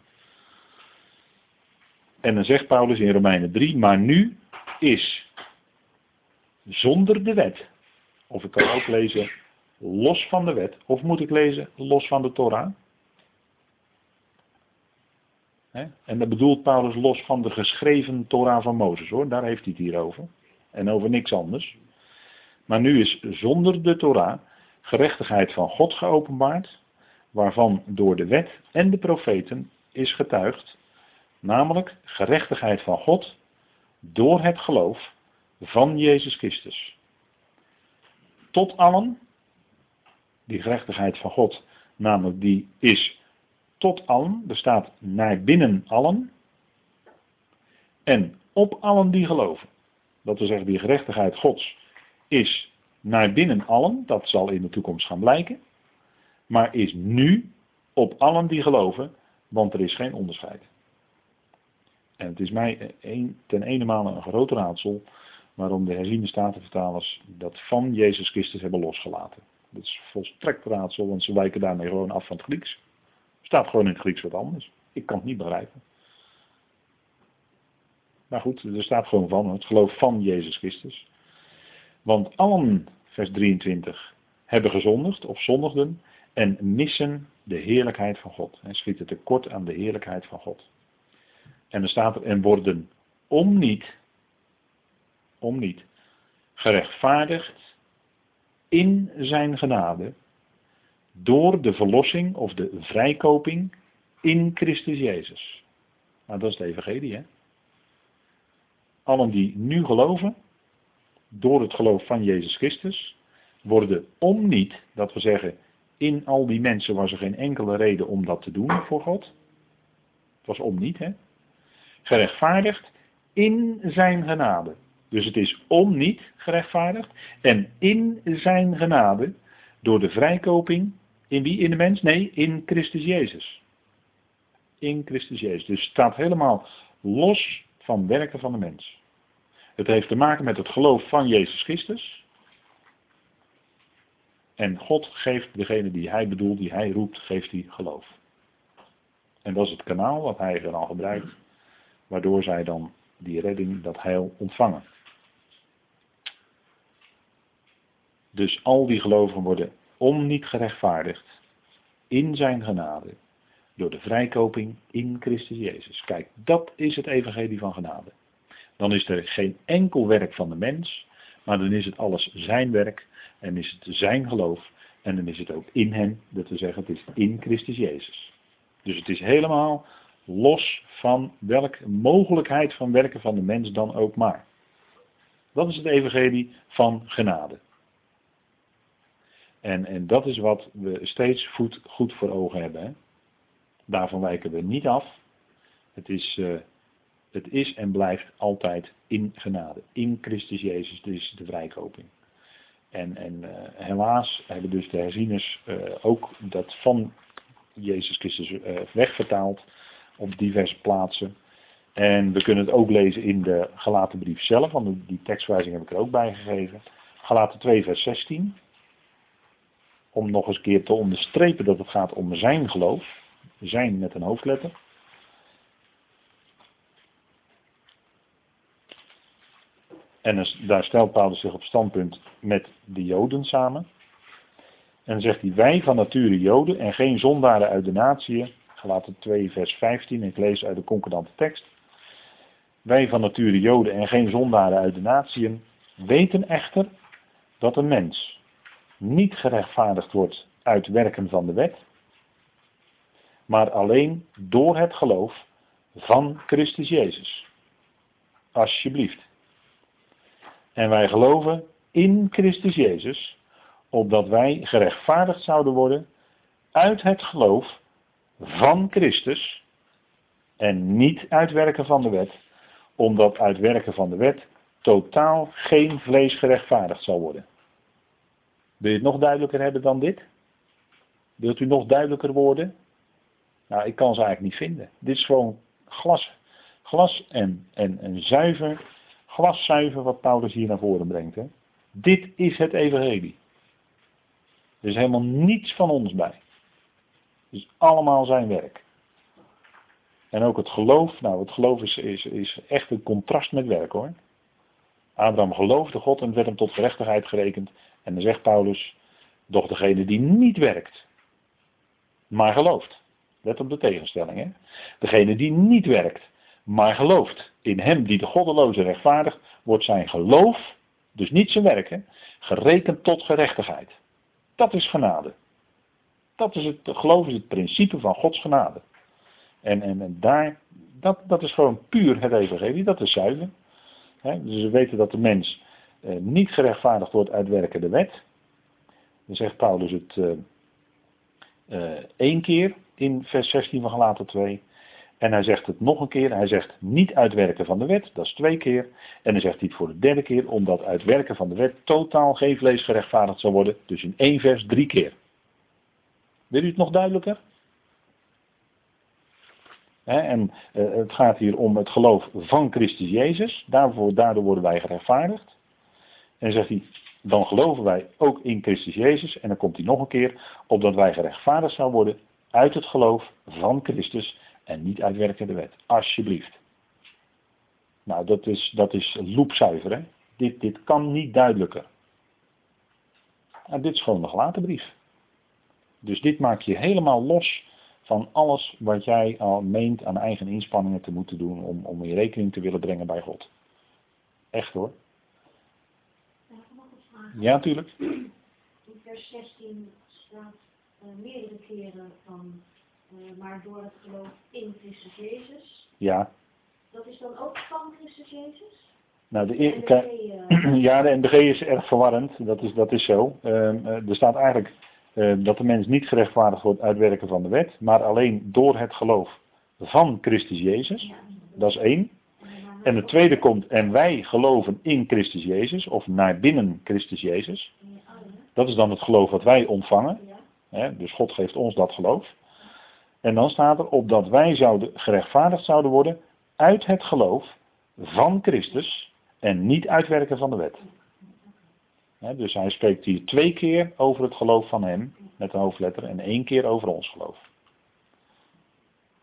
En dan zegt Paulus in Romeinen 3, maar nu is zonder de wet, of ik kan ook lezen los van de wet, of moet ik lezen los van de Torah? En dat bedoelt Paulus los van de geschreven Torah van Mozes hoor, daar heeft hij het hier over. En over niks anders. Maar nu is zonder de Torah gerechtigheid van God geopenbaard, waarvan door de wet en de profeten is getuigd, namelijk gerechtigheid van God door het geloof van Jezus Christus. Tot allen, die gerechtigheid van God, namelijk die is tot allen, er staat naar binnen allen. En op allen die geloven. Dat wil zeggen, die gerechtigheid Gods is naar binnen allen, dat zal in de toekomst gaan blijken, maar is nu op allen die geloven, want er is geen onderscheid. En het is mij ten ene male een groot raadsel waarom de herziende statenvertalers dat van Jezus Christus hebben losgelaten. Dat is volstrekt raadsel, want ze wijken daarmee gewoon af van het Grieks. Staat gewoon in het Grieks wat anders. Ik kan het niet begrijpen. Maar goed, er staat gewoon van, het geloof van Jezus Christus. Want allen, vers 23, hebben gezondigd of zondigden en missen de heerlijkheid van God. En schieten tekort aan de heerlijkheid van God. En er staat er, en worden om niet, om niet, gerechtvaardigd in zijn genade door de verlossing of de vrijkoping in Christus Jezus. Nou, dat is de evangelie, hè. Allen die nu geloven, door het geloof van Jezus Christus, worden om niet, dat we zeggen, in al die mensen was er geen enkele reden om dat te doen voor God. Het was om niet, hè. Gerechtvaardigd in zijn genade. Dus het is om niet gerechtvaardigd. En in zijn genade, door de vrijkoping, in wie? In de mens? Nee, in Christus Jezus. In Christus Jezus. Dus het staat helemaal los van werken van de mens. Het heeft te maken met het geloof van Jezus Christus. En God geeft degene die hij bedoelt, die hij roept, geeft hij geloof. En dat is het kanaal wat hij er al gebruikt, waardoor zij dan die redding, dat heil ontvangen. Dus al die gelovigen worden om niet gerechtvaardigd in zijn genade door de vrijkoping in Christus Jezus. Kijk, dat is het evangelie van genade. Dan is er geen enkel werk van de mens, maar dan is het alles zijn werk en is het zijn geloof en dan is het ook in hem, dat we zeggen, het is in Christus Jezus. Dus het is helemaal los van welke mogelijkheid van werken van de mens dan ook maar. Dat is het evangelie van genade. En, en dat is wat we steeds goed, goed voor ogen hebben. Hè? Daarvan wijken we niet af. Het is, uh, het is en blijft altijd in genade. In Christus Jezus, dus de vrijkoping. En, en uh, helaas hebben dus de herzieners uh, ook dat van Jezus Christus wegvertaald op diverse plaatsen. En we kunnen het ook lezen in de gelaten brief zelf, want die tekstwijzing heb ik er ook bij gegeven. Galaten 2 vers 16 om nog eens een keer te onderstrepen dat het gaat om zijn geloof. Zijn met een hoofdletter. En daar stelt Paulus zich op standpunt met de Joden samen. En dan zegt hij, wij van nature Joden en geen zondaren uit de natie. Gelaten 2 vers 15, ik lees uit de concordante tekst. Wij van nature Joden en geen zondaren uit de natie weten echter dat een mens niet gerechtvaardigd wordt uit werken van de wet, maar alleen door het geloof van Christus Jezus. Alsjeblieft. En wij geloven in Christus Jezus, opdat wij gerechtvaardigd zouden worden uit het geloof van Christus en niet uit werken van de wet, omdat uit werken van de wet totaal geen vlees gerechtvaardigd zal worden. Wil je het nog duidelijker hebben dan dit? Wilt u nog duidelijker worden? Nou, ik kan ze eigenlijk niet vinden. Dit is gewoon glas, glas en, en, en zuiver, glaszuiver wat Paulus hier naar voren brengt. Hè? Dit is het evangelie. Er is helemaal niets van ons bij. Het is allemaal zijn werk. En ook het geloof, nou het geloof is, is, is echt een contrast met werk hoor. Abraham geloofde God en werd hem tot gerechtigheid gerekend. En dan zegt Paulus, doch degene die niet werkt, maar gelooft. Let op de tegenstelling. Hè? Degene die niet werkt, maar gelooft in hem die de goddeloze rechtvaardigt, wordt zijn geloof, dus niet zijn werken, gerekend tot gerechtigheid. Dat is genade. Dat is het, geloof is het principe van Gods genade. En, en, en daar, dat, dat is gewoon puur het evangelie, dat is zuiver. dus we weten dat de mens niet gerechtvaardigd wordt uit werken de wet. Dan zegt Paulus het uh, één keer in vers 16 van Galaten 2. En hij zegt het nog een keer. Hij zegt niet uitwerken van de wet. Dat is twee keer. En dan zegt hij het voor de derde keer. Omdat uitwerken van de wet totaal geen vlees gerechtvaardigd zal worden. Dus in één vers drie keer. Wil u het nog duidelijker? en eh, het gaat hier om het geloof van Christus Jezus. Daarvoor, daardoor worden wij gerechtvaardigd. En zegt hij, dan geloven wij ook in Christus Jezus. En dan komt hij nog een keer, opdat wij gerechtvaardigd zouden worden uit het geloof van Christus en niet uitwerken de wet. Alsjeblieft. Nou, dat is, dat is hè. Dit, dit kan niet duidelijker. En dit is gewoon de gelaten brief. Dus dit maakt je helemaal los van alles wat jij al meent aan eigen inspanningen te moeten doen om, om in rekening te willen brengen bij God. Echt hoor. Ja, natuurlijk. [clears throat] In vers 16 staat uh, meerdere keren van, uh, maar door het geloof in Christus Jezus. Ja. Dat is dan ook van Christus Jezus? Nou, de, uh... [clears throat] ja, de NBG is erg verwarrend, dat is, dat is zo. Ehm, er staat eigenlijk dat de mens niet gerechtvaardigd wordt uit werken van de wet, maar alleen door het geloof van Christus Jezus. Dat is één. En het tweede komt, en wij geloven in Christus Jezus, of naar binnen Christus Jezus. Dat is dan het geloof wat wij ontvangen. dus God geeft ons dat geloof. En dan staat er, opdat wij zouden gerechtvaardigd zouden worden uit het geloof van Christus en niet uitwerken van de wet. dus hij spreekt hier twee keer over het geloof van hem, met de hoofdletter, en één keer over ons geloof.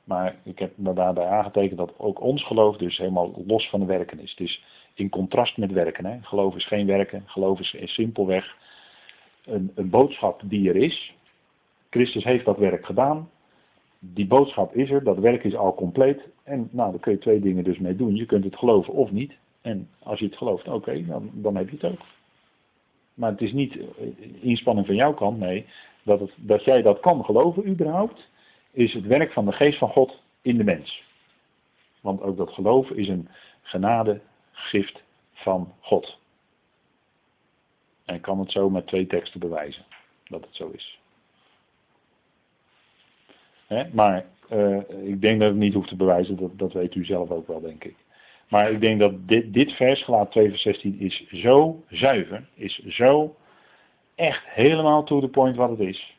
Maar ik heb me daarbij aangetekend dat ook ons geloof dus helemaal los van werken is. Is in contrast met werken. Hè. Geloof is geen werken. Geloof is, simpelweg een, een boodschap die er is. Christus heeft dat werk gedaan. Die boodschap is er, dat werk is al compleet. En nou, daar kun je twee dingen dus mee doen. Je kunt het geloven of niet. En als je het gelooft, oké, dan, dan heb je het ook. Maar het is niet inspanning van jouw kant, nee. Dat, dat jij dat kan geloven überhaupt, is het werk van de geest van God in de mens. Want ook dat geloof is een genadegift van God. En kan het zo met twee teksten bewijzen dat het zo is. maar uh, ik denk dat ik niet hoef te bewijzen, dat, dat weet u zelf ook wel, denk ik. Maar ik denk dat dit, dit vers, gelaat 2 vers 16, is zo zuiver, is zo echt helemaal to the point wat het is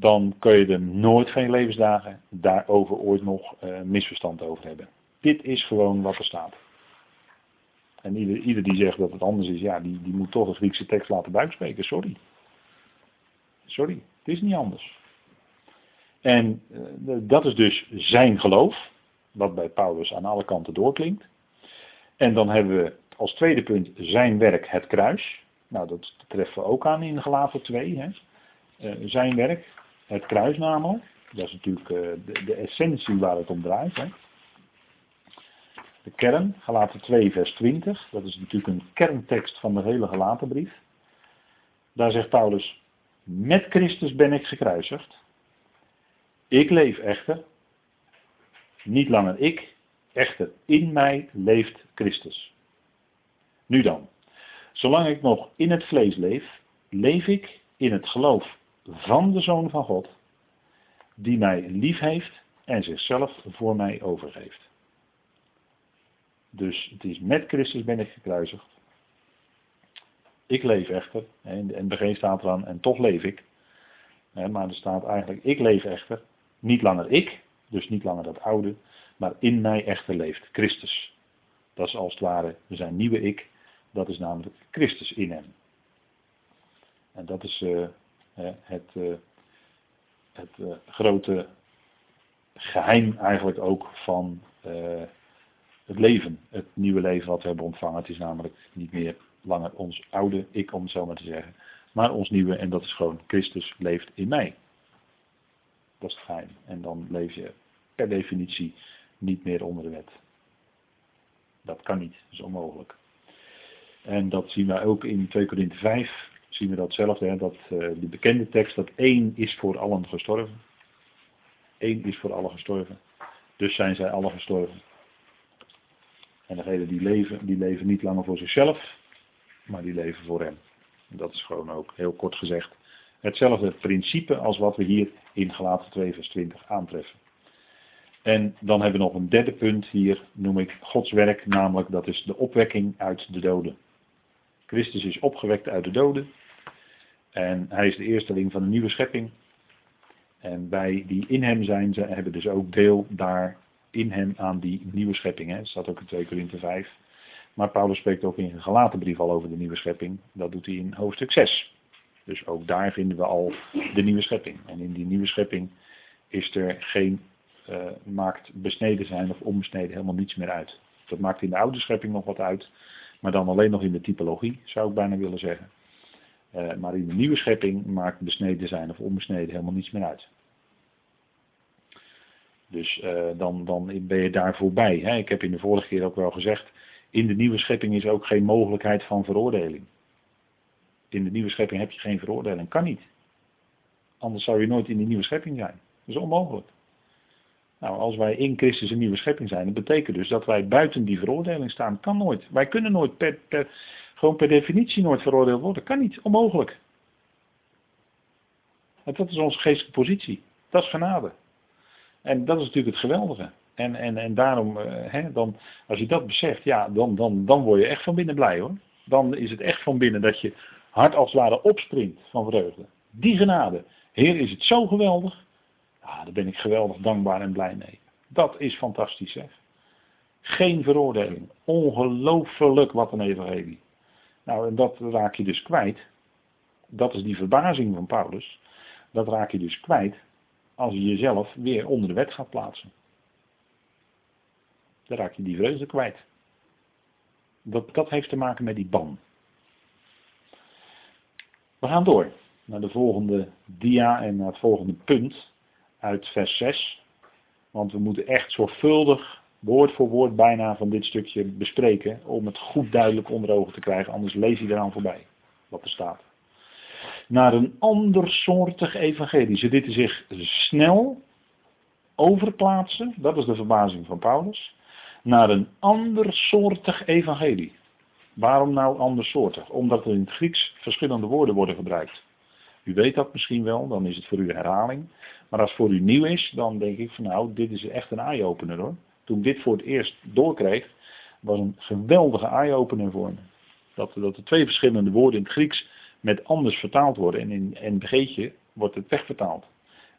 dan kun je er nooit geen levensdagen daarover ooit nog uh, misverstand over hebben. Dit is gewoon wat er staat. En ieder, ieder die zegt dat het anders is, ja, die, die moet toch de Griekse tekst laten buikspreken. Sorry. Sorry, het is niet anders. En uh, dat is dus zijn geloof, wat bij Paulus aan alle kanten doorklinkt. En dan hebben we als tweede punt zijn werk, het kruis. Nou, dat treffen we ook aan in Galaten 2. Hè. Uh, zijn werk, het kruis namelijk. Dat is natuurlijk uh, de, de, essentie waar het om draait. Hè. De kern, Galaten 2 vers 20. Dat is natuurlijk een kerntekst van de hele Galatenbrief. Daar zegt Paulus, met Christus ben ik gekruisigd. Ik leef echter. Niet langer ik, echter in mij leeft Christus. Nu dan, zolang ik nog in het vlees leef, leef ik in het geloof van de Zoon van God, die mij lief heeft en zichzelf voor mij overgeeft. Dus het is met Christus ben ik gekruisigd. Ik leef echter, in de NBG staat eraan, en toch leef ik. Maar er staat eigenlijk, ik leef echter, niet langer ik, dus niet langer dat oude, maar in mij echter leeft Christus. Dat is als het ware zijn nieuwe ik, dat is namelijk Christus in hem. En dat is uh, het, eh, het eh, grote geheim eigenlijk ook van eh, het leven, het nieuwe leven wat we hebben ontvangen. Het is namelijk niet meer langer ons oude ik, om het zo maar te zeggen, maar ons nieuwe en dat is gewoon Christus leeft in mij. Dat is het geheim. En dan leef je per definitie niet meer onder de wet. Dat kan niet, dat is onmogelijk. En dat zien wij ook in 2 Korinthe 5, zien we datzelfde, hè, dat uh, die bekende tekst, dat één is voor allen gestorven. Eén is voor allen gestorven. Dus zijn zij allen gestorven. En degenen die leven, die leven niet langer voor zichzelf, maar die leven voor hem. Dat is gewoon ook, heel kort gezegd, hetzelfde principe als wat we hier in Galaten 2 vers 20 aantreffen. En dan hebben we nog een derde punt hier, noem ik Gods werk, namelijk dat is de opwekking uit de doden. Christus is opgewekt uit de doden. En hij is de eersteling van een nieuwe schepping. En wij die in hem zijn, ze hebben dus ook deel daar in hem aan die nieuwe schepping. Hè. Dat staat ook in 2 Korinthe 5. Maar Paulus spreekt ook in een gelaten brief al over de nieuwe schepping. Dat doet hij in hoofdstuk 6. Dus ook daar vinden we al de nieuwe schepping. En in die nieuwe schepping is er geen, uh, maakt besneden zijn of onbesneden helemaal niets meer uit. Dat maakt in de oude schepping nog wat uit. Maar dan alleen nog in de typologie, zou ik bijna willen zeggen. Uh, maar in de nieuwe schepping maakt besneden zijn of onbesneden helemaal niets meer uit. Dus uh, dan, dan ben je daar voorbij. Hè? Ik heb in de vorige keer ook wel gezegd, in de nieuwe schepping is ook geen mogelijkheid van veroordeling. In de nieuwe schepping heb je geen veroordeling. Kan niet. Anders zou je nooit in die nieuwe schepping zijn. Dat is onmogelijk. Nou, als wij in Christus een nieuwe schepping zijn, dat betekent dus dat wij buiten die veroordeling staan. Kan nooit. Wij kunnen nooit per, per, gewoon per definitie nooit veroordeeld worden. Kan niet. Onmogelijk. En dat is onze geestelijke positie. Dat is genade. En dat is natuurlijk het geweldige. En, en, en daarom, uh, hè, dan, als je dat beseft, ja, dan, dan, dan word je echt van binnen blij hoor. Dan is het echt van binnen dat je hart als het ware opspringt van vreugde. Die genade. Heer, is het zo geweldig? Ja, daar ben ik geweldig dankbaar en blij mee. Dat is fantastisch zeg. Geen veroordeling. Ongelooflijk wat een evangelie. Nou, en dat raak je dus kwijt. Dat is die verbazing van Paulus. Dat raak je dus kwijt als je jezelf weer onder de wet gaat plaatsen. Dan raak je die vreugde kwijt. Dat, dat heeft te maken met die ban. We gaan door naar de volgende dia en naar het volgende punt uit vers 6. Want we moeten echt zorgvuldig, woord voor woord bijna van dit stukje bespreken. Om het goed duidelijk onder ogen te krijgen, anders lees je eraan voorbij wat er staat naar een andersoortig evangelie. Ze lieten zich snel overplaatsen, dat is de verbazing van Paulus, naar een andersoortig evangelie. Waarom nou andersoortig? Omdat er in het Grieks verschillende woorden worden gebruikt. U weet dat misschien wel, dan is het voor u herhaling. Maar als het voor u nieuw is, dan denk ik van nou, dit is echt een eye-opener hoor. Toen dit voor het eerst doorkreeg, was een geweldige eye-opener voor me. Dat, dat er twee verschillende woorden in het Grieks met anders vertaald worden. En in NBG'tje wordt het wegvertaald.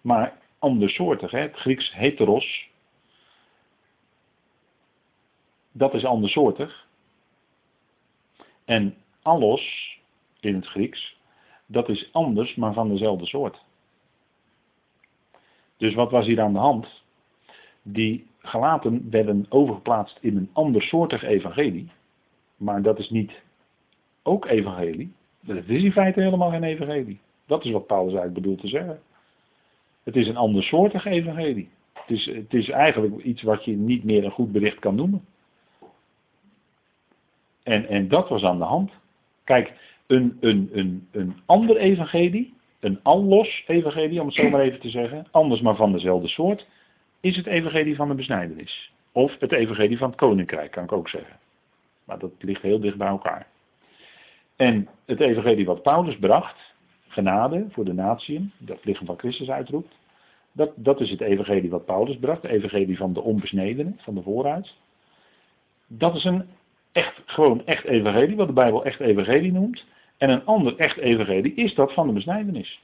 Maar andersoortig, hè? het Grieks heteros, dat is andersoortig. En allos, in het Grieks, dat is anders, maar van dezelfde soort. Dus wat was hier aan de hand? Die gelaten werden overgeplaatst in een andersoortig evangelie. Maar dat is niet ook evangelie. Het is in feite helemaal geen evangelie. Dat is wat Paulus eigenlijk bedoelt te zeggen. Het is een andersoortig evangelie. Het is, het is eigenlijk iets wat je niet meer een goed bericht kan noemen. En, en dat was aan de hand. Kijk, een, een, een, een ander evangelie, een allos evangelie, om het zo maar even te zeggen, anders maar van dezelfde soort, is het evangelie van de besnijdenis. Of het evangelie van het koninkrijk, kan ik ook zeggen. Maar dat ligt heel dicht bij elkaar. En het evangelie wat Paulus bracht, genade voor de natieën, dat lichaam van Christus uitroept, dat, dat is het evangelie wat Paulus bracht, het evangelie van de onbesnedenen, van de vooruit. Dat is een echt, gewoon echt evangelie, wat de Bijbel echt evangelie noemt. En een ander echt evangelie is dat van de besnijdenis.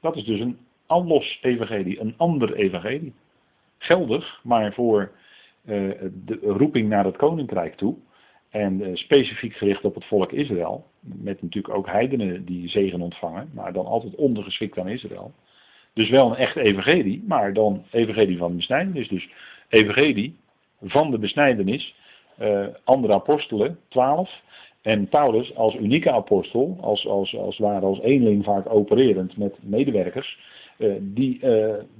Dat is dus een allos evangelie, een ander evangelie. Geldig, maar voor uh, de roeping naar het koninkrijk toe. En uh, specifiek gericht op het volk Israël. Met natuurlijk ook heidenen die zegen ontvangen. Maar dan altijd ondergeschikt aan Israël. Dus wel een echt evangelie. Maar dan evangelie van de besnijdenis. Dus evangelie van de besnijdenis. Uh, andere apostelen, twaalf. En Paulus als unieke apostel. Als, als, als ware als eenling vaak opererend met medewerkers. Uh, die,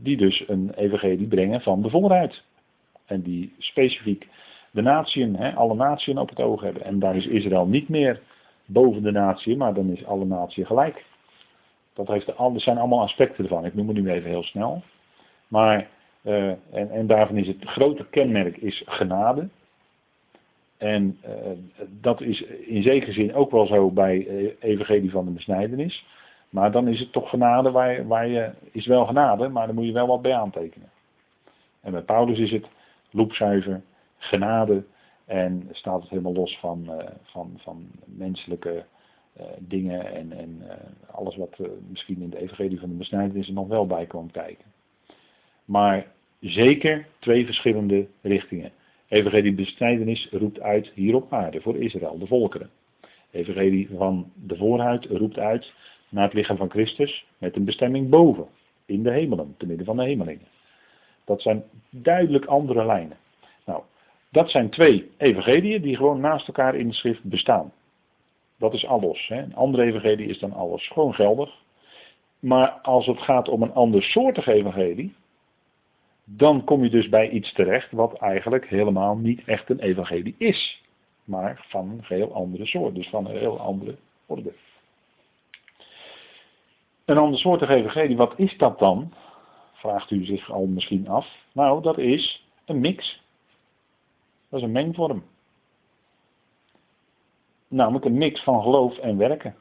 die dus een evangelie brengen van de volheid. En die specifiek de natieën, alle natieën op het oog hebben. En daar is Israël niet meer boven de natie, maar dan is alle natie gelijk. Dat, heeft, dat zijn allemaal aspecten ervan. Ik noem het nu even heel snel. Maar, uh, en, en daarvan is het grote kenmerk is genade. En dat is in zekere zin ook wel zo bij evangelie van de besnijdenis. Maar dan is het toch genade waar, waar je, is wel genade, maar dan moet je wel wat bij aantekenen. En bij Paulus is het loepzuiver, genade en staat het helemaal los van, uh, van, van menselijke uh, dingen en, en uh, alles wat misschien in de evangelie van de besnijdenis er nog wel bij komt kijken. Maar zeker twee verschillende richtingen. Evangelie besnijdenis roept uit hier op aarde voor Israël, de volkeren. Evangelie van de voorhuid roept uit naar het lichaam van Christus met een bestemming boven, in de hemelen, te midden van de hemelingen. Dat zijn duidelijk andere lijnen. Nou, dat zijn twee evangeliën die gewoon naast elkaar in de schrift bestaan. Dat is alles. Hè. Een andere evangelie is dan alles. Gewoon geldig. Maar als het gaat om een ander soortig evangelie, dan kom je dus bij iets terecht wat eigenlijk helemaal niet echt een evangelie is. Maar van een heel andere soort, dus van een heel andere orde. Een ander soortig evangelie, wat is dat dan? Vraagt u zich al misschien af. Nou, dat is een mix. Dat is een mengvorm. Namelijk een mix van geloof en werken.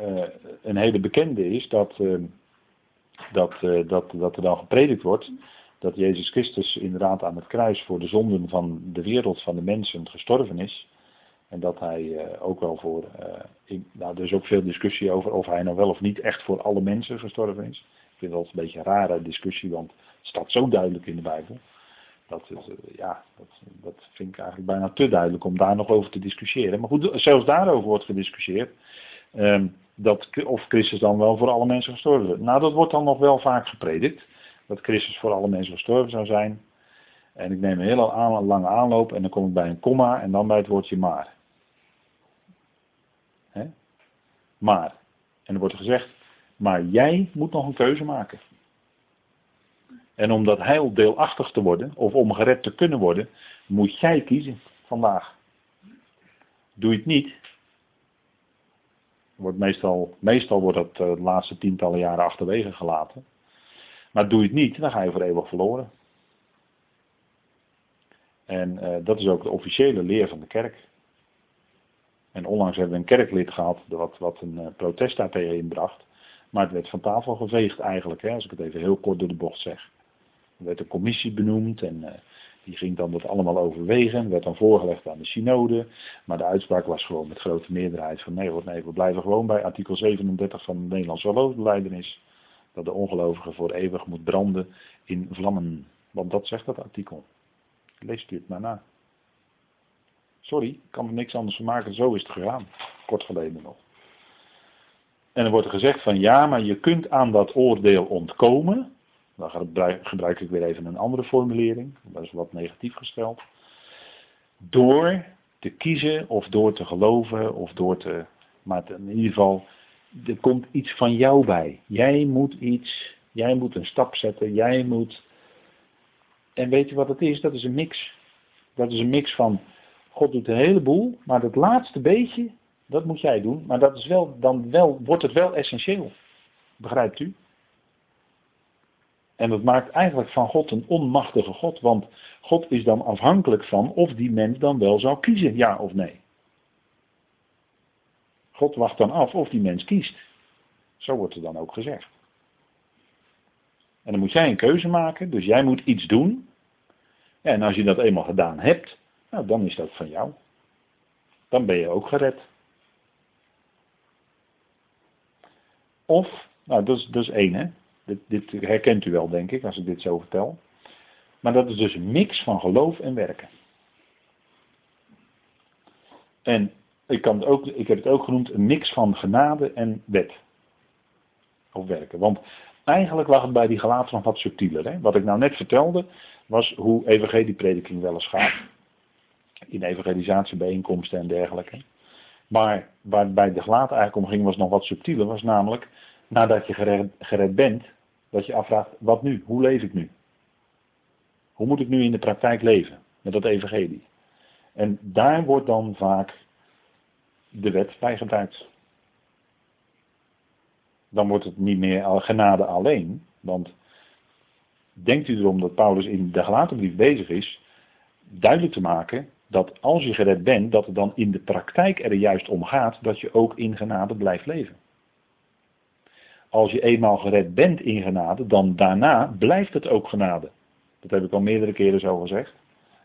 Uh, een hele bekende is dat, uh, dat, uh, dat, dat er dan gepredikt wordt dat Jezus Christus inderdaad aan het kruis voor de zonden van de wereld, van de mensen, gestorven is. En dat hij ook wel voor, in, nou er is ook veel discussie over of hij nou wel of niet echt voor alle mensen gestorven is. Ik vind dat een beetje een rare discussie, want het staat zo duidelijk in de Bijbel. Dat, eh, ja, dat, vind ik eigenlijk bijna te duidelijk om daar nog over te discussiëren. Maar goed, zelfs daarover wordt gediscussieerd. Ehm, dat, of Christus dan wel voor alle mensen gestorven is. Nou, dat wordt dan nog wel vaak gepredikt. Dat Christus voor alle mensen gestorven zou zijn. En ik neem een hele lange aanloop en dan kom ik bij een komma en dan bij het woordje maar. He? Maar. En er wordt gezegd, maar jij moet nog een keuze maken. En om dat heil deelachtig te worden, of om gered te kunnen worden, moet jij kiezen vandaag. Doe je het niet, wordt meestal, meestal wordt dat eh, de laatste tientallen jaren achterwege gelaten. Maar doe je het niet, dan ga je voor eeuwig verloren. En uh, dat is ook de officiële leer van de kerk. En onlangs hebben we een kerklid gehad wat, wat een uh, protest daartegen inbracht. Maar het werd van tafel geveegd eigenlijk, hè, als ik het even heel kort door de bocht zeg. Er werd een commissie benoemd en uh, die ging dan dat allemaal overwegen. werd dan voorgelegd aan de synode. Maar de uitspraak was gewoon met grote meerderheid van nee nee, we blijven gewoon bij artikel 37 van de Nederlandse geloofsbeleidenis. Dat de ongelovige voor eeuwig moet branden in vlammen. Want dat zegt dat artikel. Leest u het maar na. Sorry, ik kan er niks anders van maken. Zo is het gegaan. Kort geleden nog. En er wordt gezegd van ja, maar je kunt aan dat oordeel ontkomen dan gebruik ik weer even een andere formulering. Dat is wat negatief gesteld. Door te kiezen of door te geloven of door te. Maar in ieder geval, er komt iets van jou bij. Jij moet iets, jij moet een stap zetten, jij moet. En weet je wat het is? Dat is een mix. Dat is een mix van. God doet een heleboel, maar dat laatste beetje, dat moet jij doen. Maar dat is wel, dan wel, wordt het wel essentieel. Begrijpt u? En dat maakt eigenlijk van God een onmachtige God, want God is dan afhankelijk van of die mens dan wel zou kiezen, ja of nee. God wacht dan af of die mens kiest. Zo wordt er dan ook gezegd. En dan moet jij een keuze maken, dus jij moet iets doen. En als je dat eenmaal gedaan hebt, nou, dan is dat van jou. Dan ben je ook gered. Of, nou dat is, dat één hè, dit, dit, herkent u wel, denk ik, als ik dit zo vertel. Maar dat is dus een mix van geloof en werken. En ik, kan het ook, ik heb het ook genoemd een mix van genade en wet. Of werken. Want eigenlijk lag het bij die gelaten nog wat subtieler. Hè? Wat ik nou net vertelde, was hoe evangelieprediking wel eens gaat. In evangelisatiebijeenkomsten en dergelijke. Maar waar bij de gelaten eigenlijk om ging, was nog wat subtieler. Was namelijk nadat je gered, bent, dat je afvraagt, wat nu? Hoe leef ik nu? Hoe moet ik nu in de praktijk leven met dat evangelie? En daar wordt dan vaak de wet bij gebruikt. Dan wordt het niet meer genade alleen, want denkt u erom dat Paulus in de gelaten brief bezig is, duidelijk te maken dat als je gered bent, dat het dan in de praktijk er juist om gaat dat je ook in genade blijft leven. als je eenmaal gered bent in genade, dan daarna blijft het ook genade. Dat heb ik al meerdere keren zo gezegd.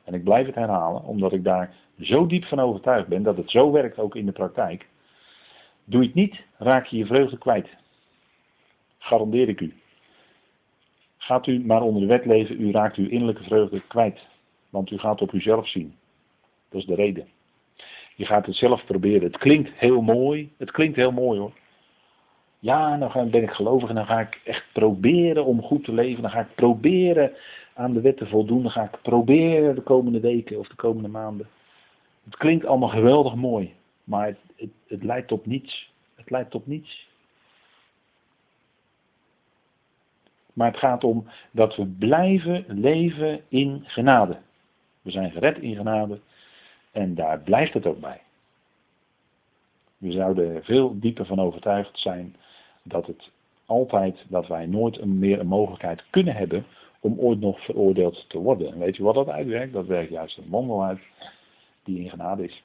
En ik blijf het herhalen, omdat ik daar zo diep van overtuigd ben dat het zo werkt ook in de praktijk. Doe je het niet, raak je je vreugde kwijt. Garandeer ik u. Gaat u maar onder de wet leven, u raakt uw innerlijke vreugde kwijt. Want u gaat op uzelf zien. Dat is de reden. Je gaat het zelf proberen. Het klinkt heel mooi. Het klinkt heel mooi hoor. Ja, dan ben ik gelovig en dan ga ik echt proberen om goed te leven. Dan ga ik proberen aan de wet te voldoen. Dan ga ik proberen de komende weken of de komende maanden. Het klinkt allemaal geweldig mooi. Maar het, het, het leidt tot niets. Het leidt tot niets. Maar het gaat om dat we blijven leven in genade. We zijn gered in genade. En daar blijft het ook bij. We zouden veel dieper van overtuigd zijn dat het altijd, dat wij nooit meer een mogelijkheid kunnen hebben om ooit nog veroordeeld te worden. En weet je wat dat uitwerkt? Dat werkt juist een wandel uit die in genade is.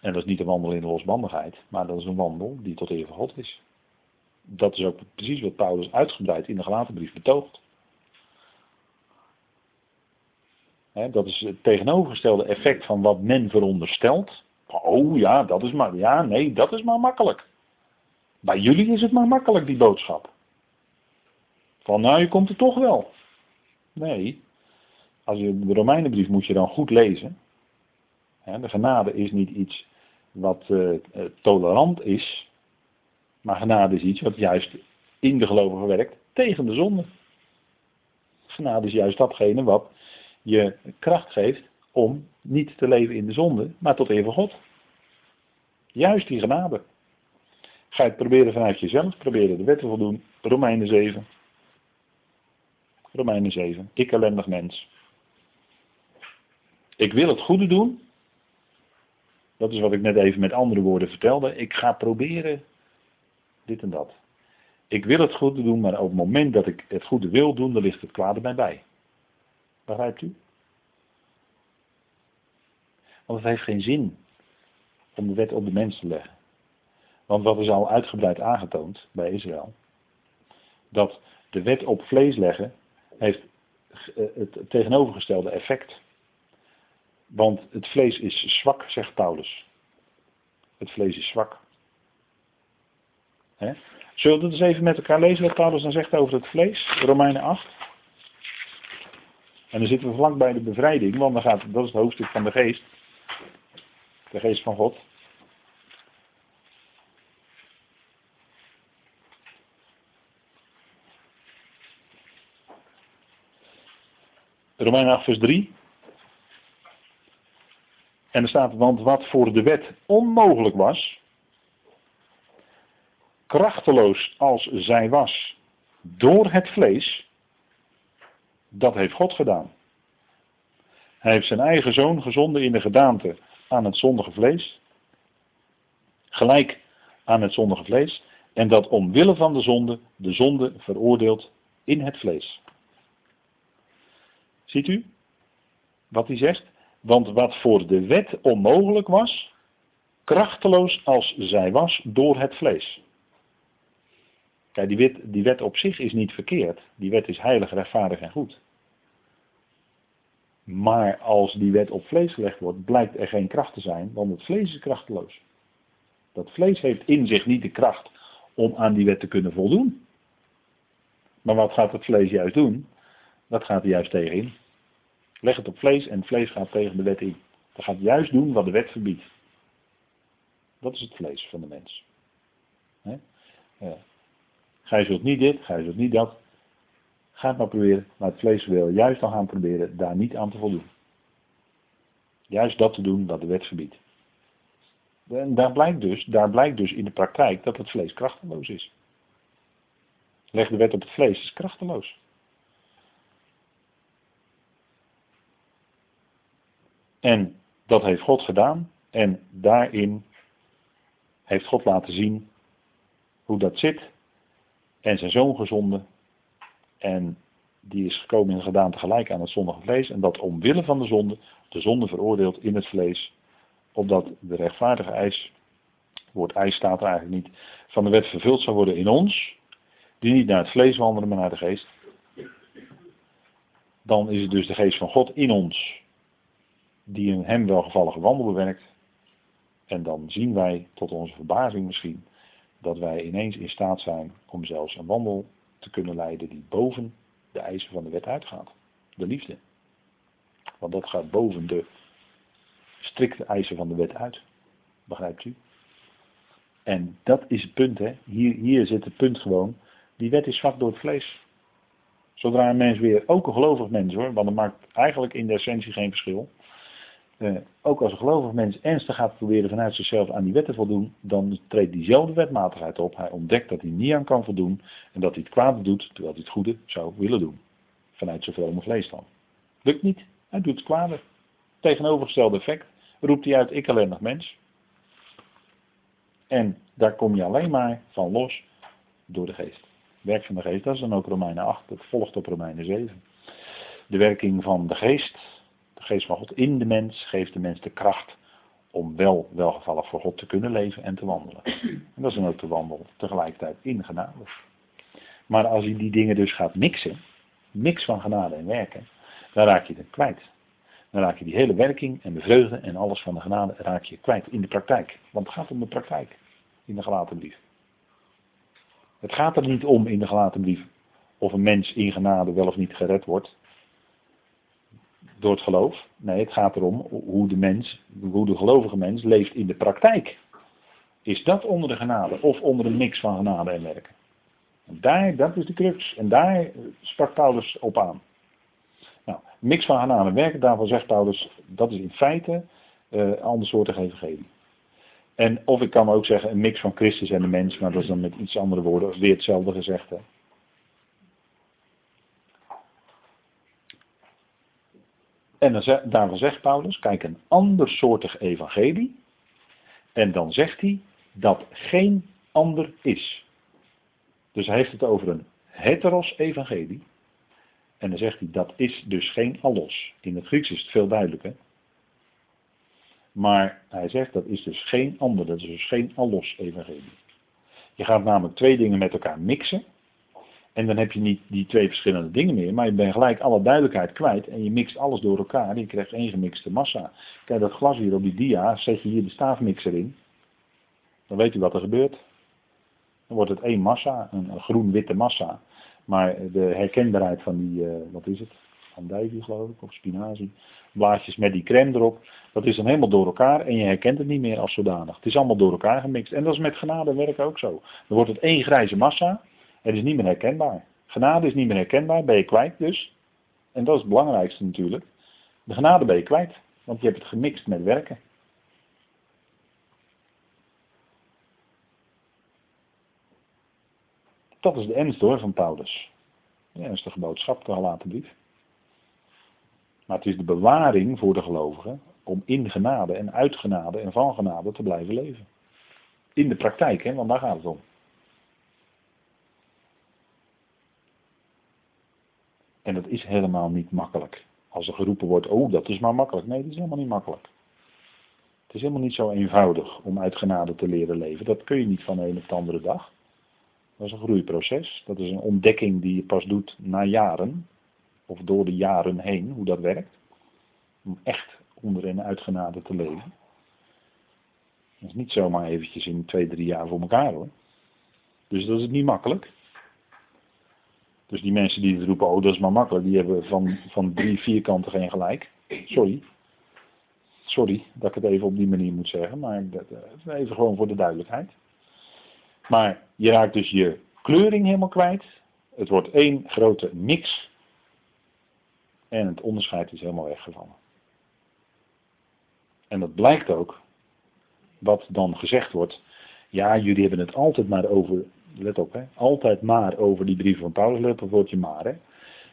En dat is niet een wandel in de losbandigheid, maar dat is een wandel die tot eer van God is. Dat is ook precies wat Paulus uitgebreid in de gelaten brief betoogt. Dat is het tegenovergestelde effect van wat men veronderstelt. Oh ja, dat is maar, ja, nee, dat is maar makkelijk. Bij jullie is het maar makkelijk, die boodschap. Van nou, je komt er toch wel. Nee, als je de Romeinenbrief moet je dan goed lezen. de genade is niet iets wat uh, tolerant is, maar genade is iets wat juist in de gelovigen werkt tegen de zonde. Genade is juist datgene wat je kracht geeft om niet te leven in de zonde, maar tot even God. Juist die genade. Ga je het proberen vanuit jezelf, proberen de wet te voldoen. Romeinen 7. Romeinen 7. Ik ellendig mens. Ik wil het goede doen. Dat is wat ik net even met andere woorden vertelde. Ik ga proberen dit en dat. Ik wil het goede doen, maar op het moment dat ik het goede wil doen, dan ligt het kwade mij bij. Begrijpt u? Want het heeft geen zin om de wet op de mens te leggen. Want wat is al uitgebreid aangetoond bij Israël, dat de wet op vlees leggen heeft eh, het tegenovergestelde effect. Want het vlees is zwak, zegt Paulus. Het vlees is zwak. Zullen we het eens even met elkaar lezen wat Paulus dan zegt over het vlees? Romeinen 8. En dan zitten we vlak bij de bevrijding, want dan gaat, dat is het hoofdstuk van de geest. De geest van God. Romeinen 8 vers 3. En er staat, want wat voor de wet onmogelijk was, krachteloos als zij was, door het vlees, dat heeft God gedaan. Hij heeft zijn eigen zoon gezonden in de gedaante aan het zondige vlees, gelijk aan het zondige vlees, en dat omwille van de zonde, de zonde veroordeelt in het vlees. Ziet u wat hij zegt? Want wat voor de wet onmogelijk was, krachteloos als zij was door het vlees. Die wet, die wet op zich is niet verkeerd. Die wet is heilig, rechtvaardig en goed. Maar als die wet op vlees gelegd wordt, blijkt er geen kracht te zijn, want het vlees is krachteloos. Dat vlees heeft in zich niet de kracht om aan die wet te kunnen voldoen. Maar wat gaat het vlees juist doen? Dat gaat er juist tegenin. Leg het op vlees en het vlees gaat tegen de wet in. Dat gaat juist doen wat de wet verbiedt. Dat is het vlees van de mens. He? Gij zult niet dit, gij zult niet dat. Ga het maar proberen, maar het vlees wil juist al gaan proberen daar niet aan te voldoen. Juist dat te doen wat de wet verbiedt. En daar blijkt, dus, daar blijkt dus in de praktijk dat het vlees krachteloos is. Leg de wet op het vlees, is krachteloos. En dat heeft God gedaan. En daarin heeft God laten zien hoe dat zit. En zijn zoon gezonden. En die is gekomen en gedaan tegelijk aan het zondige vlees. En dat omwille van de zonde, de zonde veroordeelt in het vlees. Opdat de rechtvaardige eis, woord eis staat er eigenlijk niet, van de wet vervuld zou worden in ons, die niet naar het vlees wandelen, maar naar de geest, dan is het dus de geest van God in ons, die een hem welgevallige wandel bewerkt. En dan zien wij, tot onze verbazing misschien, dat wij ineens in staat zijn om zelfs een wandel te kunnen leiden die boven de eisen van de wet uitgaat. De liefde. Want dat gaat boven de strikte eisen van de wet uit. Begrijpt u? En dat is het punt, hè. Hier, hier zit het punt gewoon. Die wet is zwak door het vlees. Zodra een mens weer, ook een gelovig mens hoor, want dat maakt eigenlijk in de essentie geen verschil. Eh, ook als een gelovig mens ernstig gaat proberen vanuit zichzelf aan die wet te voldoen, dan treedt diezelfde wetmatigheid op. Hij ontdekt dat hij niet aan kan voldoen en dat hij het kwade doet, terwijl hij het goede zou willen doen. Vanuit zijn vrome vlees dan. Lukt niet, hij doet het kwade. Tegenovergestelde effect roept hij uit ik ellendig mens. En daar kom je alleen maar van los door de geest. Werk van de geest, dat is dan ook Romeinen 8, dat volgt op Romeinen 7. De werking van de geest, geest van God in de mens, geeft de mens de kracht om wel welgevallig voor God te kunnen leven en te wandelen. [clears throat] En dat is dan ook de wandel tegelijkertijd in genade. Maar als je die dingen dus gaat mixen, mix van genade en werken, dan raak je het kwijt. Dan raak je die hele werking en de vreugde en alles van de genade raak je kwijt in de praktijk. Want het gaat om de praktijk in de gelaten brief. Het gaat er niet om in de gelaten brief of een mens in genade wel of niet gered wordt door het geloof. Nee, het gaat erom hoe de mens, hoe de gelovige mens leeft in de praktijk. Is dat onder de genade of onder een mix van genade en werken? En daar, dat is de crux. En daar sprak Paulus op aan. Nou, mix van genade en werken, daarvan zegt Paulus, dat is in feite uh, ander soortig evangelie. En of ik kan ook zeggen een mix van Christus en de mens, maar dat is dan met iets andere woorden, weer hetzelfde gezegd. Hè. En dan, daarvan zegt Paulus, kijk, een andersoortig evangelie. En dan zegt hij dat geen ander is. Dus hij heeft het over een heteros evangelie. En dan zegt hij dat is dus geen allos. In het Grieks is het veel duidelijker. Maar hij zegt dat is dus geen ander, dat is dus geen allos evangelie. Je gaat namelijk twee dingen met elkaar mixen. En dan heb je niet die twee verschillende dingen meer, maar je bent gelijk alle duidelijkheid kwijt en je mixt alles door elkaar en je krijgt één gemixte massa. Kijk, dat glas hier op die dia, zet je hier de staafmixer in, dan weet u wat er gebeurt. Dan wordt het één massa, een groen-witte massa. Maar de herkenbaarheid van die, uh, wat is het, andijvie geloof ik, of spinazie, blaadjes met die crème erop, dat is dan helemaal door elkaar en je herkent het niet meer als zodanig. Het is allemaal door elkaar gemixt. En dat is met genadewerk ook zo. Dan wordt het één grijze massa, het is niet meer herkenbaar. Genade is niet meer herkenbaar, ben je kwijt dus. En dat is het belangrijkste natuurlijk. De genade ben je kwijt, want je hebt het gemixt met werken. Dat is de ernst hoor van Paulus. De ernstige boodschap, de gelaten. Maar het is de bewaring voor de gelovigen om in genade en uit genade en van genade te blijven leven. In de praktijk, hè, want daar gaat het om. En dat is helemaal niet makkelijk. Als er geroepen wordt, oh dat is maar makkelijk. Nee, dat is helemaal niet makkelijk. Het is helemaal niet zo eenvoudig om uit genade te leren leven. Dat kun je niet van de ene op de andere dag. Dat is een groeiproces. Dat is een ontdekking die je pas doet na jaren. Of door de jaren heen, hoe dat werkt. Om echt onder en uit genade te leven. Dat is niet zomaar eventjes in twee, drie jaar voor elkaar hoor. Dus dat is niet makkelijk. Dus die mensen die het roepen, oh dat is maar makkelijk, die hebben van, van drie vierkanten geen gelijk. Sorry. Sorry dat ik het even op die manier moet zeggen, maar uh, even gewoon voor de duidelijkheid. Maar je raakt dus je kleuring helemaal kwijt. Het wordt één grote mix. En het onderscheid is helemaal weggevallen. En dat blijkt ook, wat dan gezegd wordt. Ja, jullie hebben het altijd maar over let op, hè, altijd maar over die brieven van Paulus, let op woordje maar. Hè.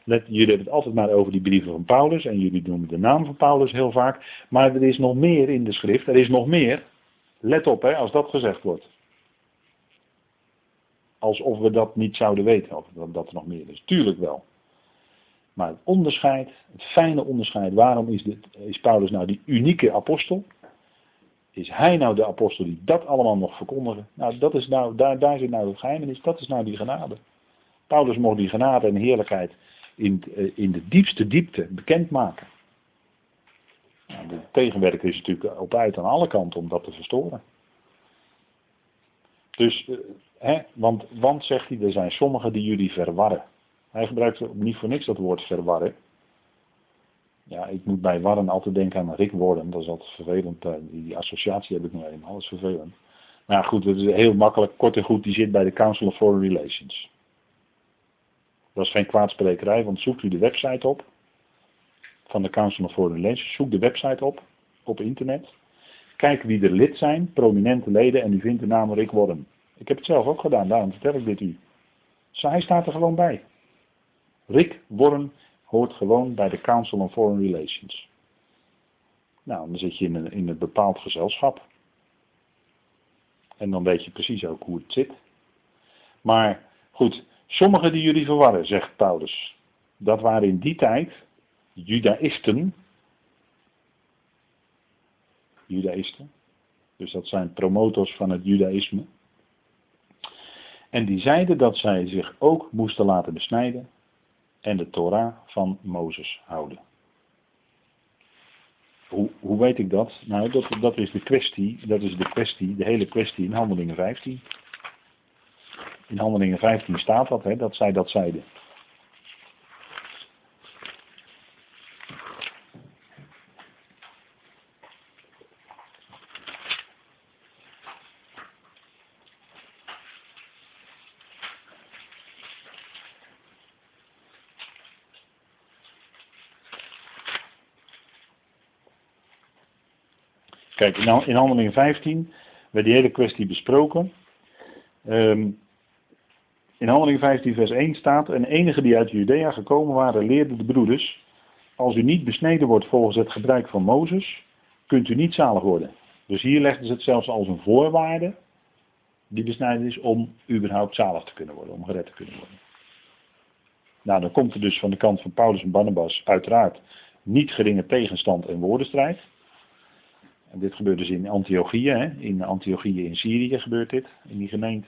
Let, jullie hebben het altijd maar over die brieven van Paulus en jullie noemen de naam van Paulus heel vaak. Maar er is nog meer in de schrift, er is nog meer. Let op, hè, als dat gezegd wordt. Alsof we dat niet zouden weten, of dat er nog meer is. Tuurlijk wel. Maar het onderscheid, het fijne onderscheid, waarom is, dit, is Paulus nou die unieke apostel? Is hij nou de apostel die dat allemaal nog verkondigen? Nou, dat is nou daar, daar zit nou het geheimenis, dat is nou die genade. Paulus mocht die genade en heerlijkheid in, eh, in de diepste diepte bekendmaken. Nou, de tegenwerker is natuurlijk op uit aan alle kanten om dat te verstoren. Dus, eh, hè, want, want zegt hij, er zijn sommigen die jullie verwarren. Hij gebruikt niet voor niks dat woord verwarren. Ja, ik moet bij warren altijd denken aan Rick Warren. Dat is altijd vervelend. Eh, die associatie heb ik nog eenmaal. Dat is vervelend. Maar goed, het is heel makkelijk. Kort en goed, die zit bij de Council of Foreign Relations. Dat is geen kwaadsprekerij, want zoekt u de website op. Van de Council of Foreign Relations. Zoek de website op. Op internet. Kijk wie er lid zijn. Prominente leden. En u vindt de naam Rick Warren. Ik heb het zelf ook gedaan. Daarom vertel ik dit u. Hij staat er gewoon bij. Rick Warren hoort gewoon bij de Council on Foreign Relations. Nou, dan zit je in een, in een bepaald gezelschap. En dan weet je precies ook hoe het zit. Maar goed, sommigen die jullie verwarren, zegt Paulus. Dat waren in die tijd Judaïsten. Judaïsten. Dus dat zijn promotors van het Judaïsme. En die zeiden dat zij zich ook moesten laten besnijden en de Torah van Mozes houden. Hoe, hoe weet ik dat? Nou, dat, dat is de kwestie, dat is de kwestie, de hele kwestie in Handelingen 15. In Handelingen 15 staat dat, hè, dat zij dat zeiden. Kijk, in Handelingen 15 werd die hele kwestie besproken. Um, in Handelingen 15 vers 1 staat, en enige die uit Judea gekomen waren leerden de broeders, als u niet besneden wordt volgens het gebruik van Mozes, kunt u niet zalig worden. Dus hier legden ze het zelfs als een voorwaarde, die besnijdenis, om überhaupt zalig te kunnen worden, om gered te kunnen worden. Nou, dan komt er dus van de kant van Paulus en Barnabas uiteraard niet geringe tegenstand en woordenstrijd. Dit gebeurt dus in Antiochië, hè? in Antiochië in Syrië gebeurt dit, in die gemeente.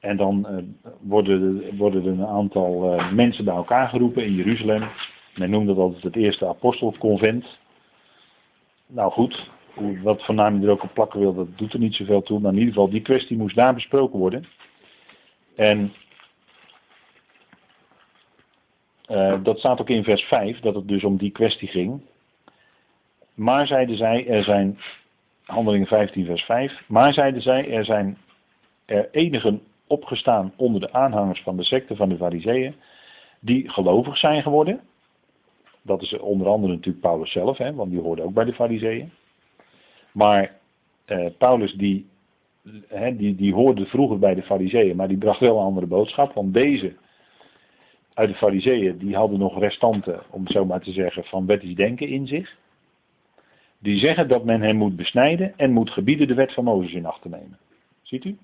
En dan uh, worden, worden er een aantal uh, mensen bij elkaar geroepen in Jeruzalem. Men noemde dat het eerste apostelconvent. Nou goed, wat voor naam je er ook op plakken wil, dat doet er niet zoveel toe. Maar in ieder geval, die kwestie moest daar besproken worden. En uh, dat staat ook in vers 5, dat het dus om die kwestie ging. Maar zeiden zij, er zijn, handelingen 15 vers 5, maar zeiden zij, er zijn er enigen opgestaan onder de aanhangers van de secte van de fariseeën, die gelovig zijn geworden. Dat is onder andere natuurlijk Paulus zelf, hè, want die hoorde ook bij de fariseeën. Maar eh, Paulus die, hè, die, die hoorde vroeger bij de fariseeën, maar die bracht wel een andere boodschap, want deze uit de fariseeën, die hadden nog restanten, om zo maar te zeggen, van wettisch denken in zich die zeggen dat men hem moet besnijden en moet gebieden de wet van Mozes in acht te nemen. Ziet u?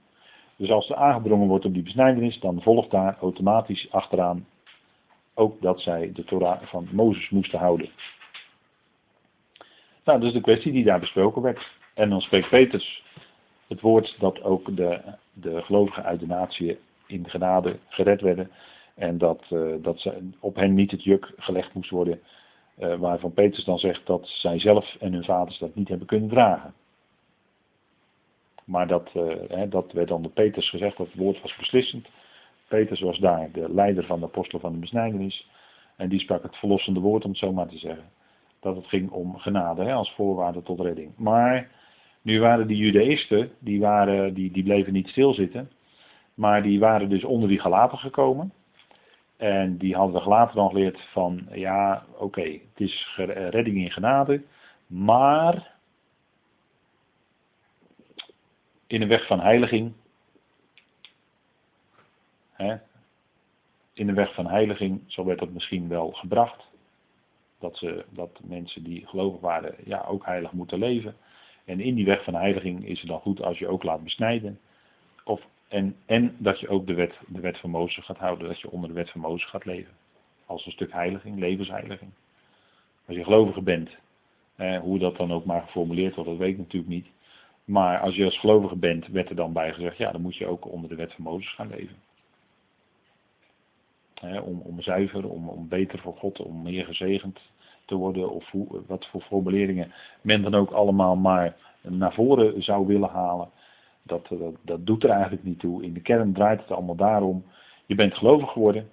Dus als er aangedrongen wordt op die besnijdenis, dan volgt daar automatisch achteraan ook dat zij de Torah van Mozes moesten houden. Nou, dat is de kwestie die daar besproken werd. En dan spreekt Peters het woord dat ook de, de gelovigen uit de natie in genade gered werden. En dat, uh, dat ze, op hen niet het juk gelegd moest worden waarvan Petrus dan zegt dat zij zelf en hun vaders dat niet hebben kunnen dragen. Maar dat, uh, hè, dat werd dan door Petrus gezegd, dat het woord was beslissend. Petrus was daar de leider van de apostelen van de besnijdenis. En die sprak het verlossende woord, om het zo maar te zeggen. Dat het ging om genade hè, als voorwaarde tot redding. Maar nu waren die judaïsten, die, waren, die, die bleven niet stilzitten. Maar die waren dus onder die gelaten gekomen. En die hadden we later dan geleerd van, ja, oké, het is redding in genade, maar in een weg van heiliging, hè, in een weg van heiliging, zo werd dat misschien wel gebracht, dat, ze, dat mensen die gelovig waren, ja, ook heilig moeten leven. En in die weg van heiliging is het dan goed als je ook laat besnijden. Of en, en dat je ook de wet, de wet van Mozes gaat houden, dat je onder de wet van Mozes gaat leven. Als een stuk heiliging, levensheiliging. Als je gelovige bent hoe dat dan ook maar geformuleerd wordt, dat weet ik natuurlijk niet. Maar als je als gelovige bent, werd er dan bij gezegd, ja, dan moet je ook onder de wet van Mozes gaan leven. om, om zuiver, om, om beter voor God, om meer gezegend te worden, of hoe, wat voor formuleringen men dan ook allemaal maar naar voren zou willen halen. Dat, dat, dat doet er eigenlijk niet toe. In de kern draait het allemaal daarom. Je bent gelovig geworden,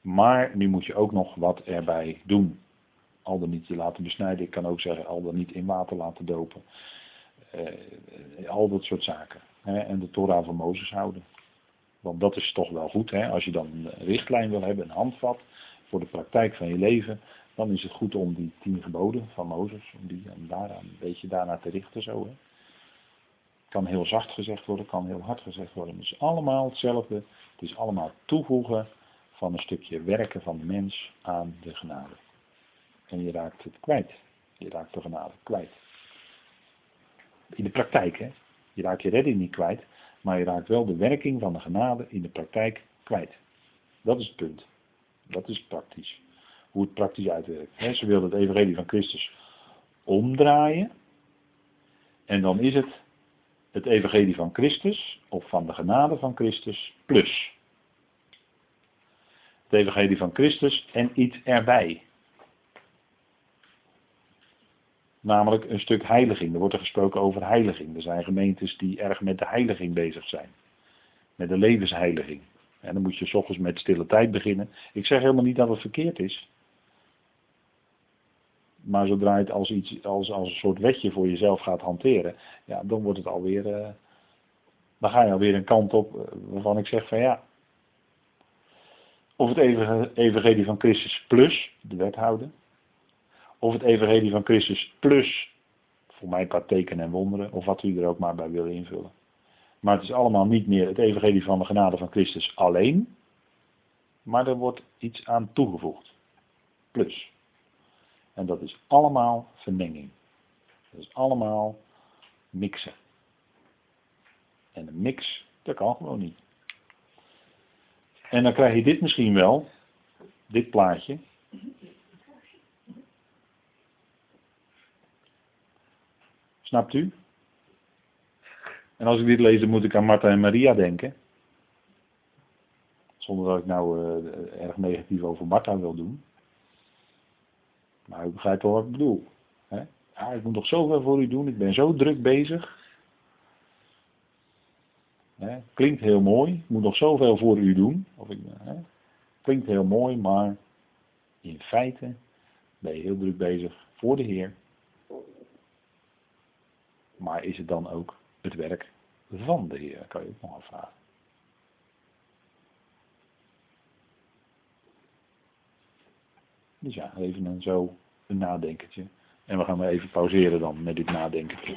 maar nu moet je ook nog wat erbij doen. Al dan niet je laten besnijden. Ik kan ook zeggen al dan niet in water laten dopen. Uh, al dat soort zaken. Hè, en de Torah van Mozes houden. Want dat is toch wel goed. Hè? Als je dan een richtlijn wil hebben, een handvat voor de praktijk van je leven. Dan is het goed om die tien geboden van Mozes, om, die, daaraan, een beetje daarna te richten. Zo, hè? Kan heel zacht gezegd worden, kan heel hard gezegd worden. Het is allemaal hetzelfde. Het is allemaal toevoegen van een stukje werken van de mens aan de genade. En je raakt het kwijt. Je raakt de genade kwijt. In de praktijk, hè. Je raakt je redding niet kwijt, maar je raakt wel de werking van de genade in de praktijk kwijt. Dat is het punt. Dat is praktisch. Hoe het praktisch uitwerkt. Ze wilden het evangelie van Christus omdraaien. En dan is het het evangelie van Christus, of van de genade van Christus, plus. Het evangelie van Christus en iets erbij. Namelijk een stuk heiliging. Er wordt er gesproken over heiliging. Er zijn gemeentes die erg met de heiliging bezig zijn. Met de levensheiliging. En dan moet je s ochtends met stille tijd beginnen. Ik zeg helemaal niet dat het verkeerd is. Maar zodra je het als, iets, als, als een soort wetje voor jezelf gaat hanteren, ja, dan wordt het alweer. Uh, dan ga je alweer een kant op eh, waarvan ik zeg van ja. Of het evangelie van Christus plus de wet houden. Of het evangelie van Christus plus, voor mij qua tekenen en wonderen, of wat u er ook maar bij wil invullen. Maar het is allemaal niet meer het evangelie van de genade van Christus alleen, maar er wordt iets aan toegevoegd. Plus. En dat is allemaal vermenging. Dat is allemaal mixen. En een mix, dat kan gewoon niet. En dan krijg je dit misschien wel, dit plaatje. Snapt u? En als ik dit lees, dan moet ik aan Martha en Maria denken. Zonder dat ik nou uh, erg negatief over Martha wil doen. Maar u begrijpt wel wat ik bedoel. Hè? Ik moet nog zoveel voor u doen, ik ben zo druk bezig. Hè? Klinkt heel mooi, ik moet nog zoveel voor u doen. Of ik, hè? Klinkt heel mooi, maar in feite ben je heel druk bezig voor de Heer. Maar is het dan ook het werk van de Heer, kan je ook nog afvragen. Dus ja, even een zo een nadenkertje. En we gaan maar even pauzeren dan met dit nadenkertje.